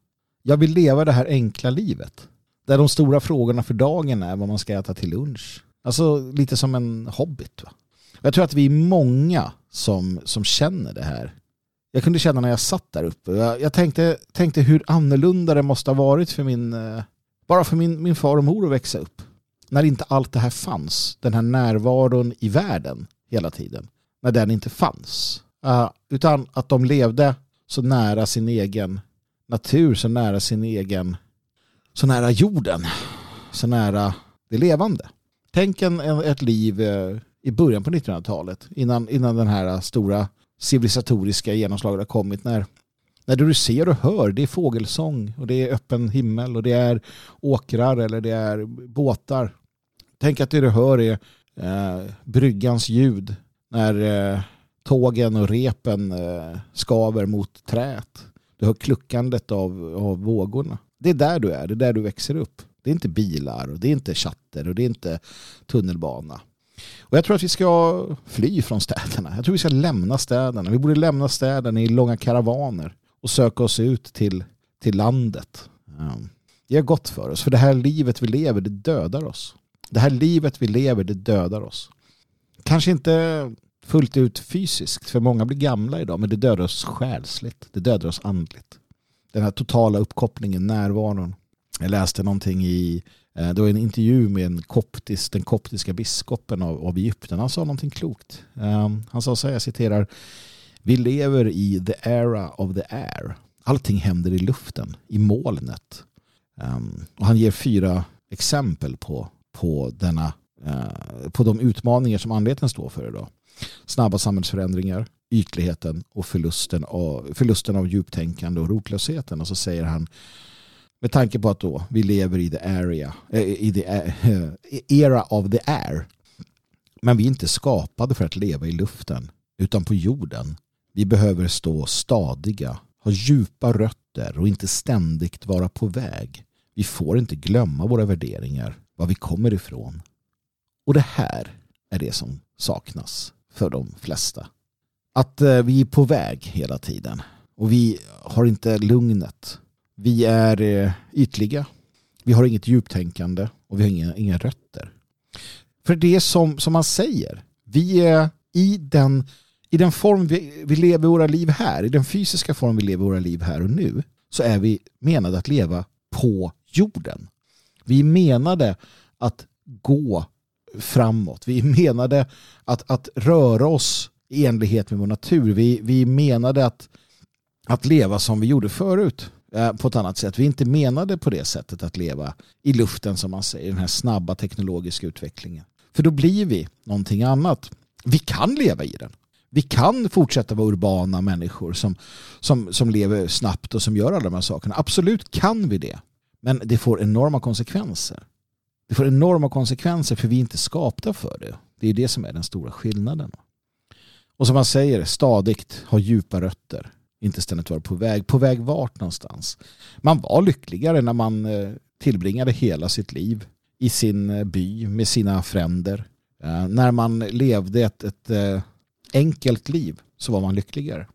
Jag vill leva det här enkla livet. Där de stora frågorna för dagen är vad man ska äta till lunch. Alltså lite som en hobbit. Va? Jag tror att vi är många som, som känner det här jag kunde känna när jag satt där uppe. Jag, jag tänkte, tänkte hur annorlunda det måste ha varit för min, eh, bara för min, min far och mor att växa upp. När inte allt det här fanns. Den här närvaron i världen hela tiden. När den inte fanns. Uh, utan att de levde så nära sin egen natur, så nära sin egen, så nära jorden, så nära det levande. Tänk en, ett liv uh, i början på 1900-talet innan, innan den här stora civilisatoriska genomslaget har kommit när, när du ser och hör det är fågelsång och det är öppen himmel och det är åkrar eller det är båtar. Tänk att det du hör är eh, bryggans ljud när eh, tågen och repen eh, skaver mot träet. Du hör kluckandet av, av vågorna. Det är där du är, det är där du växer upp. Det är inte bilar och det är inte chatter och det är inte tunnelbana. Och jag tror att vi ska fly från städerna. Jag tror vi ska lämna städerna. Vi borde lämna städerna i långa karavaner och söka oss ut till, till landet. Ehm, det är gott för oss, för det här livet vi lever, det dödar oss. Det här livet vi lever, det dödar oss. Kanske inte fullt ut fysiskt, för många blir gamla idag, men det dödar oss själsligt. Det dödar oss andligt. Den här totala uppkopplingen, närvaron. Jag läste någonting i eh, det var en intervju med en koptisk, den koptiska biskopen av, av Egypten. Han sa någonting klokt. Ehm, han sa så här, jag citerar. Vi lever i the era of the air. Allting händer i luften, i molnet. Um, och han ger fyra exempel på, på, denna, uh, på de utmaningar som anleten står för idag. Snabba samhällsförändringar, ytligheten och förlusten av, förlusten av djuptänkande och rotlösheten. Och så säger han med tanke på att då vi lever i the area, äh, i the äh, era of the air. Men vi är inte skapade för att leva i luften utan på jorden. Vi behöver stå stadiga, ha djupa rötter och inte ständigt vara på väg. Vi får inte glömma våra värderingar, var vi kommer ifrån. Och det här är det som saknas för de flesta. Att eh, vi är på väg hela tiden och vi har inte lugnet. Vi är eh, ytliga. Vi har inget djuptänkande och vi har inga, inga rötter. För det som, som man säger, vi är i den, i den form vi, vi lever våra liv här, i den fysiska form vi lever våra liv här och nu, så är vi menade att leva på jorden. Vi menade att gå framåt. Vi menade att, att röra oss i enlighet med vår natur. Vi, vi menade att, att leva som vi gjorde förut eh, på ett annat sätt. Vi inte menade på det sättet att leva i luften som man säger, den här snabba teknologiska utvecklingen. För då blir vi någonting annat. Vi kan leva i den. Vi kan fortsätta vara urbana människor som, som, som lever snabbt och som gör alla de här sakerna. Absolut kan vi det. Men det får enorma konsekvenser. Det får enorma konsekvenser för vi är inte skapta för det. Det är det som är den stora skillnaden. Och som man säger, stadigt ha djupa rötter. Inte ständigt vara på väg. På väg vart någonstans? Man var lyckligare när man eh, tillbringade hela sitt liv i sin eh, by med sina fränder. Eh, när man levde ett, ett enkelt liv så var man lyckligare.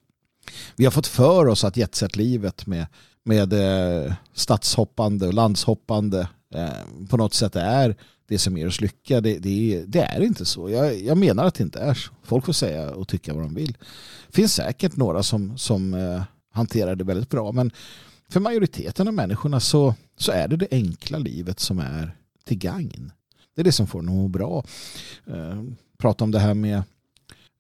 Vi har fått för oss att jetset-livet med, med eh, stadshoppande och landshoppande eh, på något sätt är det som ger oss lycka. Det, det, det är inte så. Jag, jag, menar att det inte är så. Folk får säga och tycka vad de vill. Det finns säkert några som, som eh, hanterar det väldigt bra. Men för majoriteten av människorna så, så är det det enkla livet som är till gagn. Det är det som får dem att må bra. Eh, prata om det här med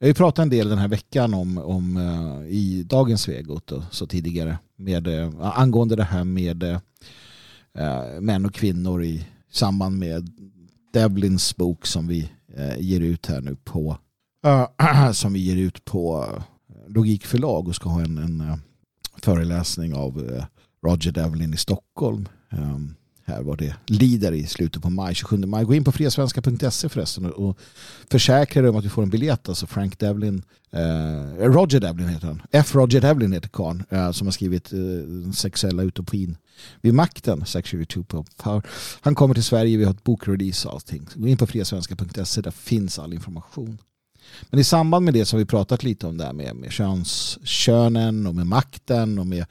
jag har ju pratat en del den här veckan om, om eh, i dagens Svegot och så tidigare med, eh, angående det här med eh, eh, män och kvinnor i samband med Devlins bok som vi eh, ger ut här nu på eh, som vi ger ut på Logikförlag och ska ha en, en föreläsning av Roger Devlin i Stockholm. Um, här vad det lider i slutet på maj, 27 maj. Gå in på friasvenska.se förresten och försäkra dig om att du får en biljett. Alltså Frank Devlin, eh, eh, Roger Devlin heter han. F. Roger Devlin heter karln eh, som har skrivit eh, Sexuella utopin vid makten, Sexual Utopia Power. Han kommer till Sverige, vi har ett bokrelease och allting. Gå in på friasvenska.se, där finns all information. Men i samband med det så har vi pratat lite om det här med, med köns, könen och med makten och med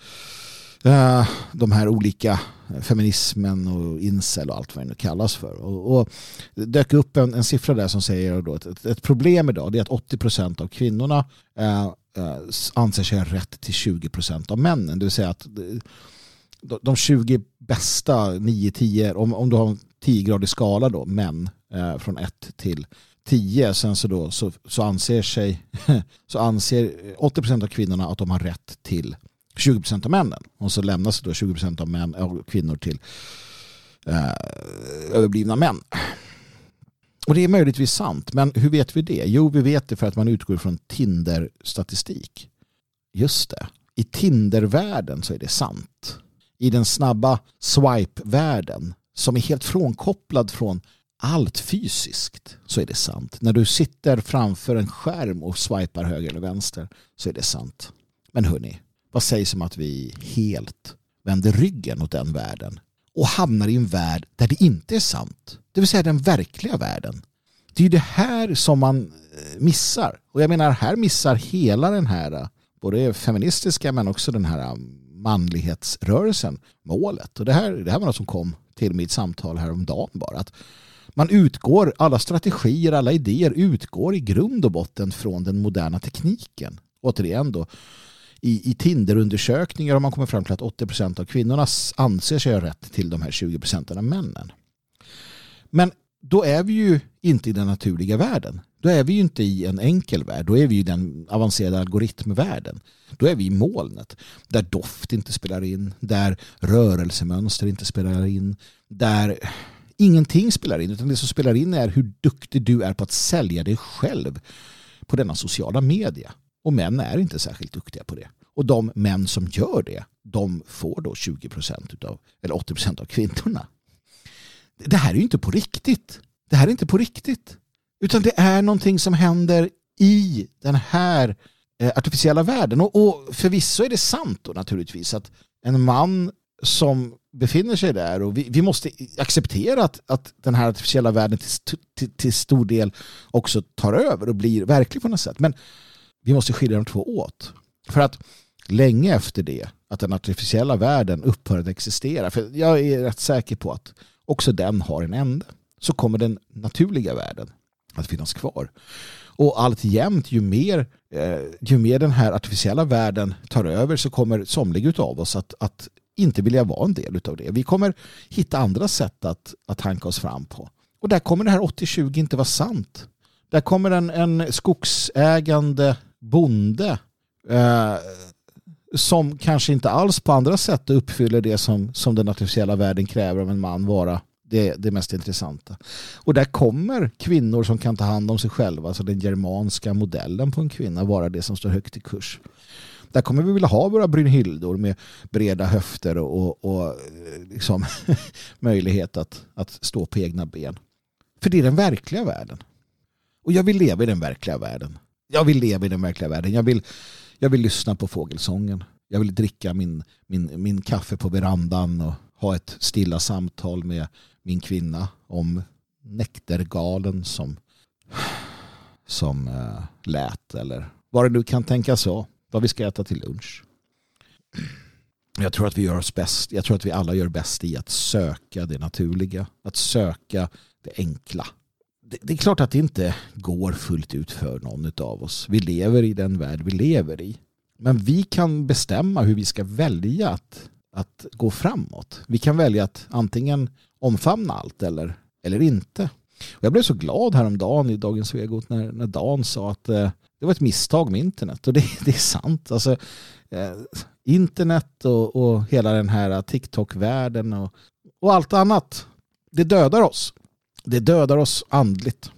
eh, de här olika feminismen och incel och allt vad det nu kallas för. Och, och det dök upp en, en siffra där som säger att ett, ett, problem idag är att 80% av kvinnorna eh, eh, anser sig ha rätt till 20% av männen. Det vill säga att de 20 bästa 9-10, om, om du har en 10-gradig skala då, män eh, från 1 till 10, sen så, då, så, så anser sig så anser 80% av kvinnorna att de har rätt till 20% av männen. Och så lämnas då 20% av män och kvinnor till eh, överblivna män. Och det är möjligtvis sant, men hur vet vi det? Jo, vi vet det för att man utgår från Tinder-statistik. Just det. I Tinder-världen så är det sant. I den snabba swipe-världen som är helt frånkopplad från allt fysiskt så är det sant. När du sitter framför en skärm och swipar höger eller vänster så är det sant. Men hörni, vad sägs om att vi helt vänder ryggen åt den världen och hamnar i en värld där det inte är sant. Det vill säga den verkliga världen. Det är det här som man eh, missar. Och jag menar, här missar hela den här eh, både feministiska men också den här eh, manlighetsrörelsen målet. Och det här, det här var något som kom till mitt samtal häromdagen bara. Att man utgår, alla strategier, alla idéer utgår i grund och botten från den moderna tekniken. Återigen då, i, i Tinder-undersökningar har man kommit fram till att 80% av kvinnorna anser sig ha rätt till de här 20% av männen. Men då är vi ju inte i den naturliga världen. Då är vi ju inte i en enkel värld. Då är vi i den avancerade algoritmvärlden. Då är vi i molnet. Där doft inte spelar in. Där rörelsemönster inte spelar in. Där ingenting spelar in. Utan det som spelar in är hur duktig du är på att sälja dig själv på denna sociala media. Och män är inte särskilt duktiga på det. Och de män som gör det, de får då 20 procent av, eller 80 procent av kvinnorna. Det här är ju inte på riktigt. Det här är inte på riktigt. Utan det är någonting som händer i den här eh, artificiella världen. Och, och förvisso är det sant då naturligtvis att en man som befinner sig där och vi, vi måste acceptera att, att den här artificiella världen till, till, till stor del också tar över och blir verklig på något sätt. Men vi måste skilja de två åt. För att länge efter det att den artificiella världen upphör att existera, för jag är rätt säker på att också den har en ände, så kommer den naturliga världen att finnas kvar. Och allt jämt, ju mer, eh, ju mer den här artificiella världen tar över så kommer somliga av oss att, att inte vilja vara en del av det. Vi kommer hitta andra sätt att, att hanka oss fram på. Och där kommer det här 80-20 inte vara sant. Där kommer en, en skogsägande bonde eh, som kanske inte alls på andra sätt uppfyller det som, som den artificiella världen kräver av en man vara det, det mest intressanta. Och där kommer kvinnor som kan ta hand om sig själva, alltså den germanska modellen på en kvinna, vara det som står högt i kurs. Där kommer vi vilja ha våra Brynhildor med breda höfter och, och, och eh, liksom, möjlighet att, att stå på egna ben. För det är den verkliga världen. Och jag vill leva i den verkliga världen. Jag vill leva i den verkliga världen. Jag vill, jag vill lyssna på fågelsången. Jag vill dricka min, min, min kaffe på verandan och ha ett stilla samtal med min kvinna om näktergalen som, som äh, lät eller vad det nu kan tänkas vara. Vad vi ska äta till lunch. Jag tror att vi gör oss bäst. Jag tror att vi alla gör bäst i att söka det naturliga. Att söka det enkla det, är klart att det inte går fullt ut för någon av oss. Vi lever i den värld vi lever i. Men vi kan bestämma hur vi ska välja att, att gå framåt. Vi kan välja att antingen omfamna allt eller, eller inte. Och jag blev så glad häromdagen i Dagens Vegot när, när Dan sa att eh, det var ett misstag med internet. Och det, det är sant. Alltså, eh, internet och, och hela den här TikTok-världen och, och allt annat. Det dödar oss. Det dödar oss andligt.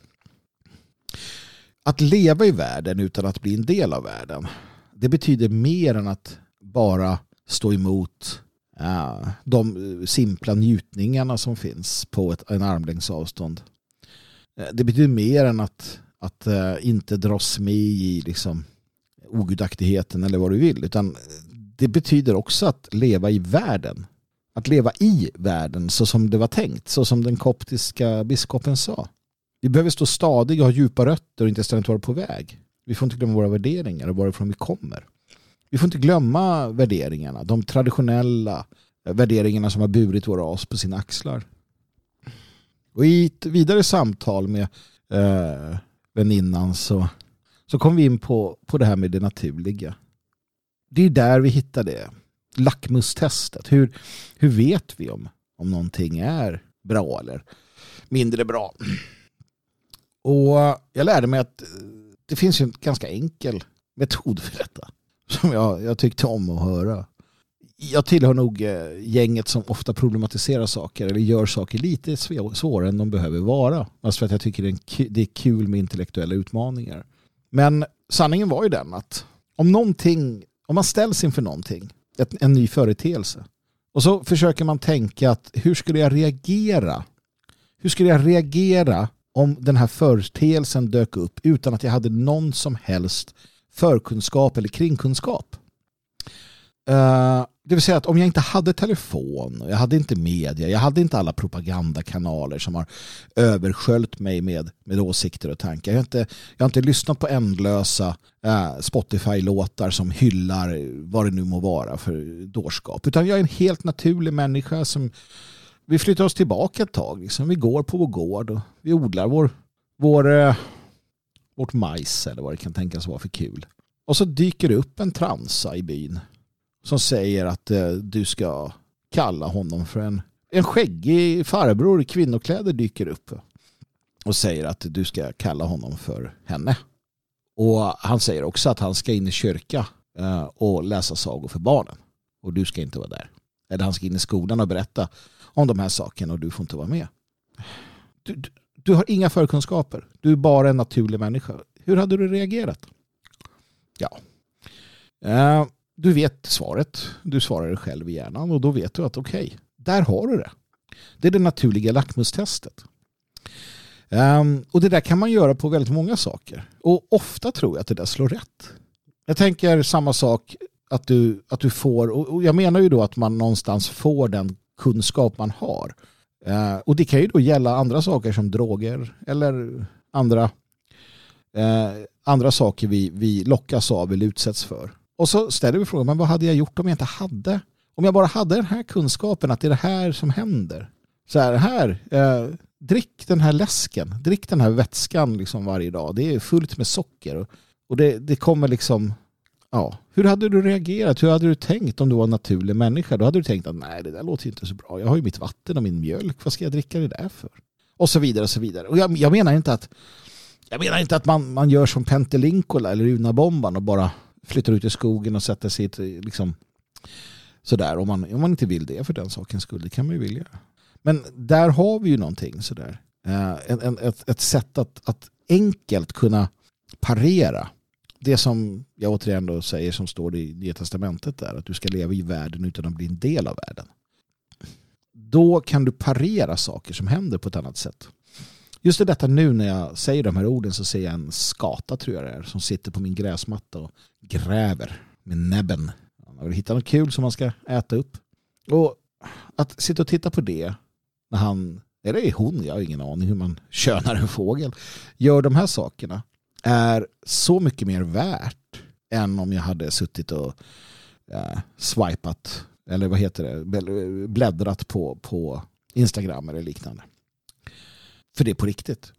Att leva i världen utan att bli en del av världen. Det betyder mer än att bara stå emot de eh, simpla njutningarna som finns på ett, en armlängds avstånd. Eh, det betyder mer än att, att uh, inte dras med i liksom, ogudaktigheten eller vad du vill. Utan det betyder också att leva i världen att leva i världen så som det var tänkt, så som den koptiska biskopen sa. Vi behöver stå stadiga och ha djupa rötter och inte ständigt vara på väg. Vi får inte glömma våra värderingar och varifrån vi kommer. Vi får inte glömma värderingarna, de traditionella värderingarna som har burit våra as på sina axlar. Och i ett vidare samtal med eh, väninnan så, så kom vi in på, på det här med det naturliga. Det är där vi hittar det lackmustestet. Hur, hur vet vi om, om någonting är bra eller mindre bra? Och jag lärde mig att eh, det finns en ganska enkel metod för detta. Som jag, jag tyckte om att höra. Jag tillhör nog eh, gänget som ofta problematiserar saker eller gör saker lite svårare än de behöver vara. Alltså för att jag tycker det är kul med intellektuella utmaningar. Men sanningen var ju den att om någonting, om man ställs inför någonting ett, en ny företeelse. Och så försöker man tänka att hur skulle jag reagera? hur skulle jag reagera om den här företeelsen dök upp utan att jag hade någon som helst förkunskap eller kringkunskap? Uh, det vill säga att om jag inte hade telefon, jag hade inte media, jag hade inte alla propagandakanaler som har översköljt mig med, med åsikter och tankar. Jag har inte, jag har inte lyssnat på ändlösa äh, Spotify-låtar som hyllar vad det nu må vara för dårskap. Utan jag är en helt naturlig människa som vi flyttar oss tillbaka ett tag. Liksom. Vi går på vår gård och vi odlar vår, vår, äh, vårt majs eller vad det kan tänkas vara för kul. Och så dyker det upp en transa i byn som säger att eh, du ska kalla honom för en, en skäggig farbror i kvinnokläder dyker upp och säger att du ska kalla honom för henne. Och han säger också att han ska in i kyrka eh, och läsa sagor för barnen. Och du ska inte vara där. Eller han ska in i skolan och berätta om de här sakerna och du får inte vara med. Du, du, du har inga förkunskaper. Du är bara en naturlig människa. Hur hade du reagerat? Ja. Uh, du vet svaret. Du svarar det själv i hjärnan och då vet du att okej, okay, där har du det. Det är det naturliga lackmustestet. Um, och det där kan man göra på väldigt många saker. Och ofta tror jag att det där slår rätt. Jag tänker samma sak att du, att du får, och jag menar ju då att man någonstans får den kunskap man har. Uh, och det kan ju då gälla andra saker som droger eller andra, uh, andra saker vi, vi lockas av eller utsätts för. Och så ställer vi frågan, men vad hade jag gjort om jag inte hade? Om jag bara hade den här kunskapen att det är det här som händer. Så här, här eh, drick den här läsken, drick den här vätskan liksom varje dag. Det är fullt med socker. Och, och det, det kommer liksom, ja. Hur hade du reagerat? Hur hade du tänkt om du var en naturlig människa? Då hade du tänkt att nej, det där låter inte så bra. Jag har ju mitt vatten och min mjölk. Vad ska jag dricka det där för? Och så vidare och så vidare. Och jag, jag menar inte att jag menar inte att man, man gör som Pentelinkola eller Unabomban och bara flyttar ut i skogen och sätter sig liksom, sådär. Om man, om man inte vill det för den sakens skull, det kan man ju vilja. Men där har vi ju någonting sådär. Eh, en, en, ett, ett sätt att, att enkelt kunna parera det som jag återigen då säger som står i Nya Testamentet där, att du ska leva i världen utan att bli en del av världen. Då kan du parera saker som händer på ett annat sätt. Just i detta nu när jag säger de här orden så ser jag en skata tror jag det är som sitter på min gräsmatta och gräver med näbben. Han du hittat något kul som man ska äta upp. Och att sitta och titta på det när han, eller är hon, jag har ingen aning hur man könar en fågel, gör de här sakerna är så mycket mer värt än om jag hade suttit och eh, swipat eller vad heter det, bläddrat på, på Instagram eller liknande. För det är på riktigt.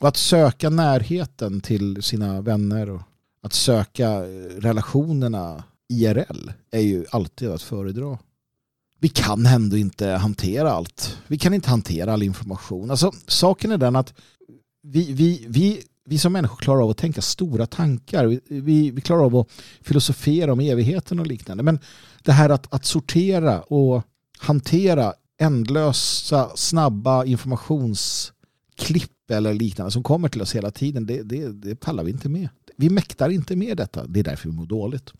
Och att söka närheten till sina vänner och att söka eh, relationerna IRL är ju alltid att föredra. Vi kan ändå inte hantera allt. Vi kan inte hantera all information. Alltså, saken är den att vi, vi, vi, vi som människor klarar av att tänka stora tankar. Vi, vi, vi klarar av att filosofera om evigheten och liknande. Men det här att, att sortera och hantera ändlösa, snabba informations klipp eller liknande som kommer till oss hela tiden, det, det, det pallar vi inte med. Vi mäktar inte med detta. Det är därför vi mår dåligt.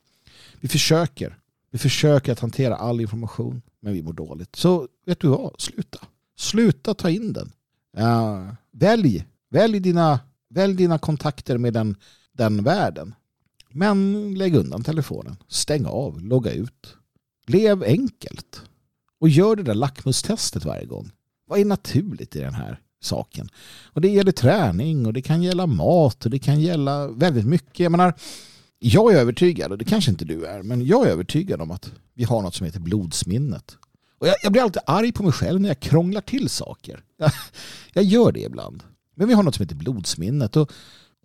Vi försöker. Vi försöker att hantera all information, men vi mår dåligt. Så vet du vad? Sluta. Sluta ta in den. Uh, välj. Välj dina, välj dina kontakter med den, den världen. Men lägg undan telefonen. Stäng av. Logga ut. Lev enkelt. Och gör det där lackmustestet varje gång. Vad är naturligt i den här saken. Och det gäller träning och det kan gälla mat och det kan gälla väldigt mycket. Jag menar, jag är övertygad, och det kanske inte du är, men jag är övertygad om att vi har något som heter blodsminnet. Och jag, jag blir alltid arg på mig själv när jag krånglar till saker. Jag, jag gör det ibland. Men vi har något som heter blodsminnet. Och,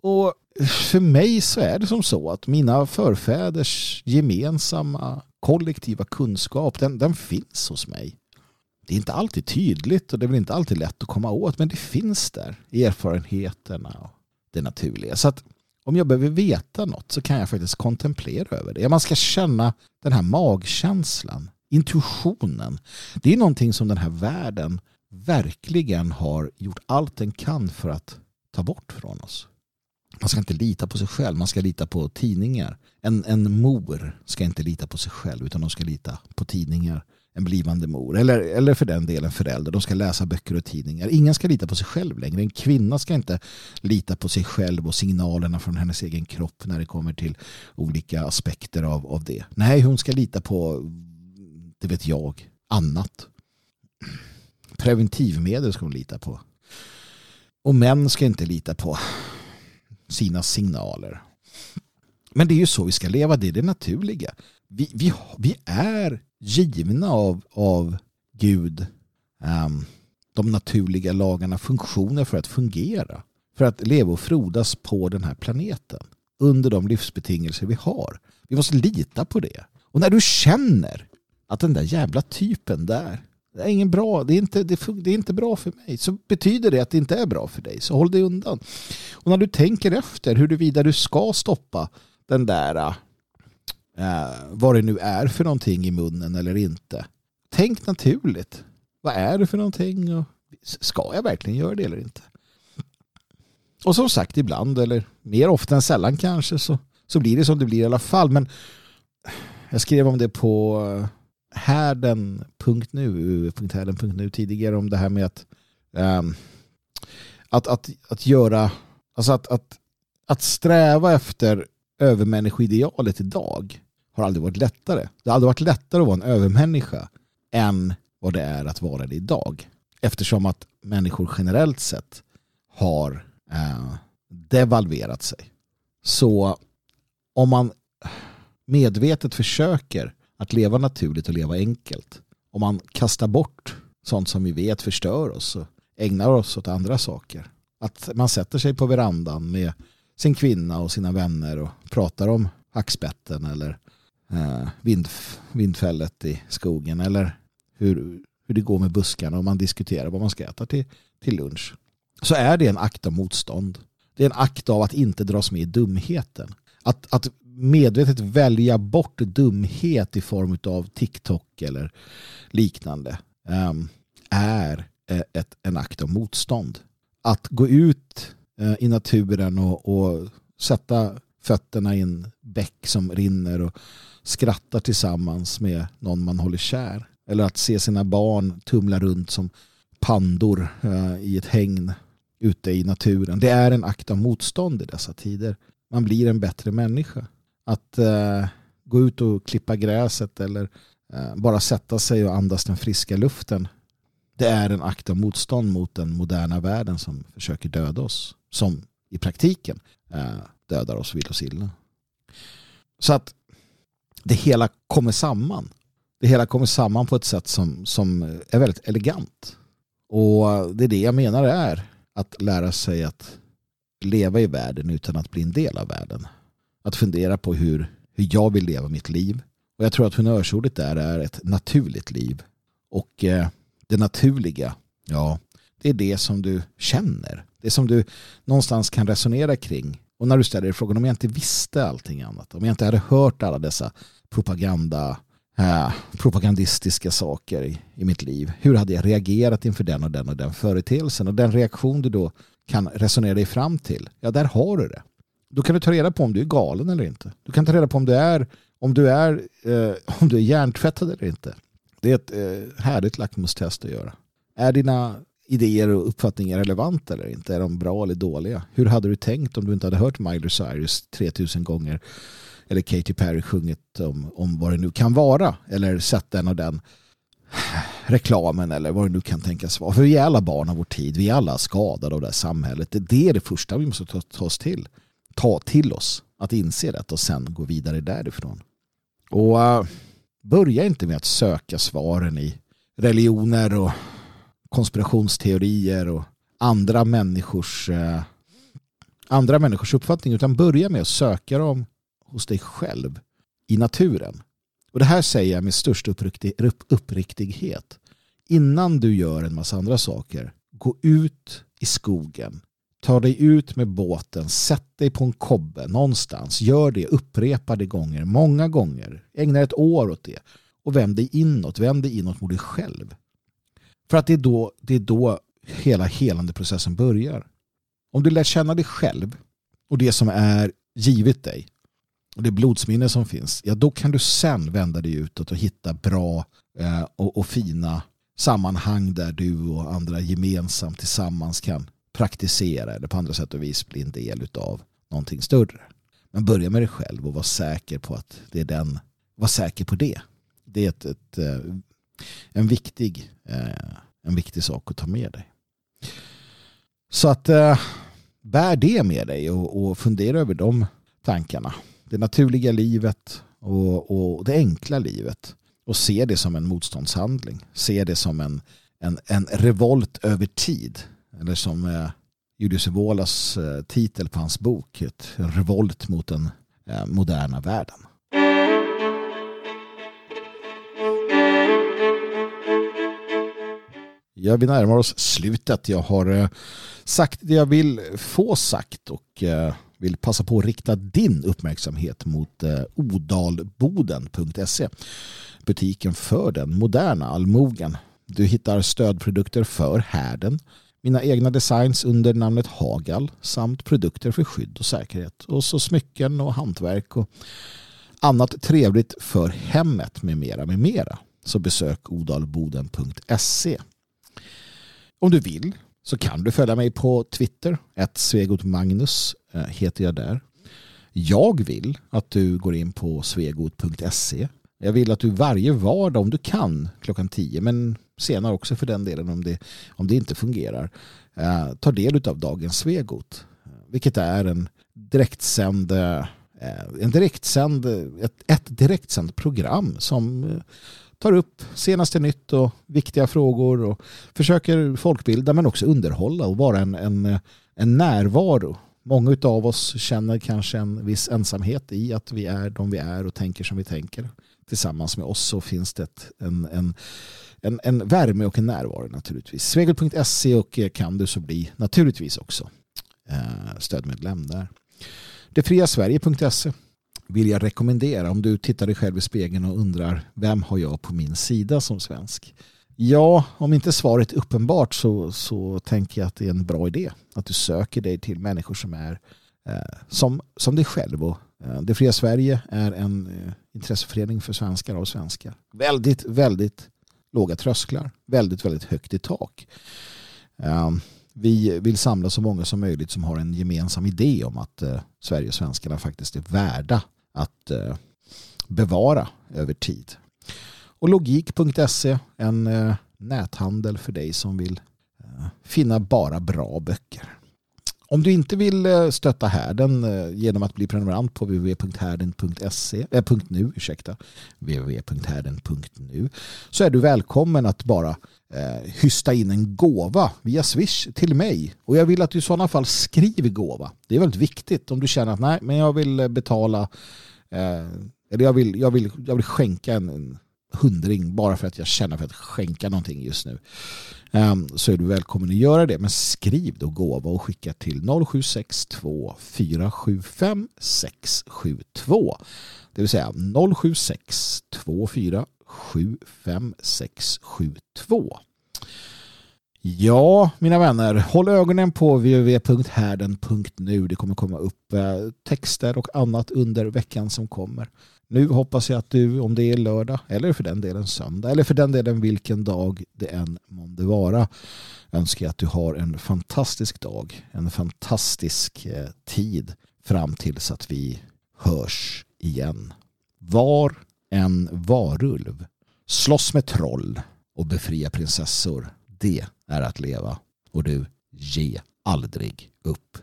och för mig så är det som så att mina förfäders gemensamma kollektiva kunskap, den, den finns hos mig det är inte alltid tydligt och det är väl inte alltid lätt att komma åt men det finns där. i Erfarenheterna och det naturliga. Så att om jag behöver veta något så kan jag faktiskt kontemplera över det. Man ska känna den här magkänslan, intuitionen. Det är någonting som den här världen verkligen har gjort allt den kan för att ta bort från oss. Man ska inte lita på sig själv, man ska lita på tidningar. En, en mor ska inte lita på sig själv utan de ska lita på tidningar en blivande mor eller, eller för den delen förälder. De ska läsa böcker och tidningar. Ingen ska lita på sig själv längre. En kvinna ska inte lita på sig själv och signalerna från hennes egen kropp när det kommer till olika aspekter av, av det. Nej, hon ska lita på, det vet jag, annat. Preventivmedel ska hon lita på. Och män ska inte lita på sina signaler. Men det är ju så vi ska leva, det är det naturliga. Vi, vi, vi är givna av, av Gud um, de naturliga lagarna funktioner för att fungera. För att leva och frodas på den här planeten. Under de livsbetingelser vi har. Vi måste lita på det. Och när du känner att den där jävla typen där det är ingen bra, det är, inte, det, det är inte bra för mig. Så betyder det att det inte är bra för dig. Så håll dig undan. Och när du tänker efter huruvida du ska stoppa den där eh, vad det nu är för någonting i munnen eller inte. Tänk naturligt. Vad är det för någonting? Och ska jag verkligen göra det eller inte? Och som sagt ibland eller mer ofta än sällan kanske så, så blir det som det blir i alla fall. Men jag skrev om det på härden.nu härden.nu tidigare om det här med att, um, att, att, att göra alltså att, att, att sträva efter övermänniskoidealet idag har aldrig varit lättare. Det har aldrig varit lättare att vara en övermänniska än vad det är att vara det idag. Eftersom att människor generellt sett har eh, devalverat sig. Så om man medvetet försöker att leva naturligt och leva enkelt. Om man kastar bort sånt som vi vet förstör oss och ägnar oss åt andra saker. Att man sätter sig på verandan med sin kvinna och sina vänner och pratar om hackspetten eller eh, vind, vindfället i skogen eller hur, hur det går med buskarna och man diskuterar vad man ska äta till, till lunch. Så är det en akt av motstånd. Det är en akt av att inte dras med i dumheten. Att, att medvetet välja bort dumhet i form av TikTok eller liknande um, är eh, ett, en akt av motstånd. Att gå ut uh, i naturen och, och sätta fötterna i en bäck som rinner och skrattar tillsammans med någon man håller kär. Eller att se sina barn tumla runt som pandor eh, i ett hägn ute i naturen. Det är en akt av motstånd i dessa tider. Man blir en bättre människa. Att eh, gå ut och klippa gräset eller eh, bara sätta sig och andas den friska luften. Det är en akt av motstånd mot den moderna världen som försöker döda oss. Som i praktiken dödar oss vill oss illa. Så att det hela kommer samman. Det hela kommer samman på ett sätt som, som är väldigt elegant. Och det är det jag menar är att lära sig att leva i världen utan att bli en del av världen. Att fundera på hur, hur jag vill leva mitt liv. Och jag tror att honnörsordet där är ett naturligt liv. Och eh, det naturliga, ja, det är det som du känner. Det som du någonstans kan resonera kring. Och när du ställer dig frågan om jag inte visste allting annat, om jag inte hade hört alla dessa propaganda, eh, propagandistiska saker i, i mitt liv. Hur hade jag reagerat inför den och den och den företeelsen? Och den reaktion du då kan resonera dig fram till, ja där har du det. Då kan du ta reda på om du är galen eller inte. Du kan ta reda på om du är, om du är, eh, om du är hjärntvättad eller inte. Det är ett eh, härligt lackmustest att göra. Är dina idéer och uppfattningar relevanta eller inte? Är de bra eller dåliga? Hur hade du tänkt om du inte hade hört Miley Cyrus 3000 gånger eller Katy Perry sjungit om, om vad det nu kan vara eller sett den och den reklamen eller vad det nu kan tänkas vara. För vi är alla barn av vår tid. Vi är alla skadade av det här samhället. Det är det första vi måste ta, ta oss till. Ta till oss att inse det och sen gå vidare därifrån. Och uh, börja inte med att söka svaren i religioner och konspirationsteorier och andra människors eh, andra människors uppfattning utan börja med att söka dem hos dig själv i naturen. Och det här säger jag med största uppriktig, uppriktighet. Innan du gör en massa andra saker, gå ut i skogen. Ta dig ut med båten, sätt dig på en kobbe någonstans. Gör det upprepade gånger, många gånger. Ägna ett år åt det. Och vänd dig inåt, vänd dig inåt mot dig själv. För att det är då, det är då hela helande processen börjar. Om du lär känna dig själv och det som är givet dig och det blodsminne som finns, ja då kan du sen vända dig utåt och hitta bra eh, och, och, fina sammanhang där du och andra gemensamt tillsammans kan praktisera eller på andra sätt och vis bli en del av någonting större. Men börja med dig själv och var säker på att det är den, var säker på det. Det är ett, ett eh, en, viktig, eh, en viktig sak att ta med dig. Så att eh, bär det med dig och, och fundera över de tankarna. Det naturliga livet och, och det enkla livet. Och se det som en motståndshandling. Se det som en, en, en revolt över tid. Eller som eh, Julius Evolas eh, titel på hans bok. Ett revolt mot den eh, moderna världen. Ja, vi närmar oss slutet. Jag har eh, sagt det jag vill få sagt och eh, vill passa på att rikta din uppmärksamhet mot eh, odalboden.se. Butiken för den moderna allmogen. Du hittar stödprodukter för härden, mina egna designs under namnet Hagal samt produkter för skydd och säkerhet och så smycken och hantverk och annat trevligt för hemmet med mera med mera. Så besök odalboden.se. Om du vill så kan du följa mig på Twitter. Ett Svegotmagnus eh, heter jag där. Jag vill att du går in på svegot.se. Jag vill att du varje vardag om du kan klockan 10 men senare också för den delen om det, om det inte fungerar eh, tar del av dagens Svegot. Vilket är en direktsänd, eh, en direktsänd, ett, ett direktsänd program som eh, tar upp senaste nytt och viktiga frågor och försöker folkbilda men också underhålla och vara en, en, en närvaro. Många av oss känner kanske en viss ensamhet i att vi är de vi är och tänker som vi tänker. Tillsammans med oss så finns det en, en, en, en värme och en närvaro naturligtvis. Svegel.se och kan du så bli naturligtvis också eh, stödmedlem där. Detfriasverige.se vill jag rekommendera om du tittar dig själv i spegeln och undrar vem har jag på min sida som svensk? Ja, om inte svaret är uppenbart så, så tänker jag att det är en bra idé att du söker dig till människor som är eh, som, som dig själv. Och, eh, det fria Sverige är en eh, intresseförening för svenskar och svenskar. Väldigt, väldigt låga trösklar. Väldigt, väldigt högt i tak. Eh, vi vill samla så många som möjligt som har en gemensam idé om att eh, Sverige och svenskarna faktiskt är värda att eh, bevara över tid. Och logik.se, en eh, näthandel för dig som vill eh, finna bara bra böcker. Om du inte vill stötta härden genom att bli prenumerant på www.härden.se äh, .nu, ursäkta, www.härden.nu så är du välkommen att bara eh, hysta in en gåva via Swish till mig. Och jag vill att du i sådana fall skriver gåva. Det är väldigt viktigt om du känner att nej, men jag vill betala eh, Eh, eller jag vill, jag vill, jag vill skänka en, en hundring bara för att jag känner för att skänka någonting just nu. Ehm, så är du välkommen att göra det. Men skriv då gåva och skicka till 0762 475 672. Det vill säga 076 24 75672. Ja, mina vänner, håll ögonen på www.härden.nu. Det kommer komma upp eh, texter och annat under veckan som kommer. Nu hoppas jag att du, om det är lördag eller för den delen söndag eller för den delen vilken dag det än månde vara, önskar jag att du har en fantastisk dag, en fantastisk eh, tid fram tills att vi hörs igen. Var en varulv. Slåss med troll och befria prinsessor. Det är att leva. Och du, ge aldrig upp.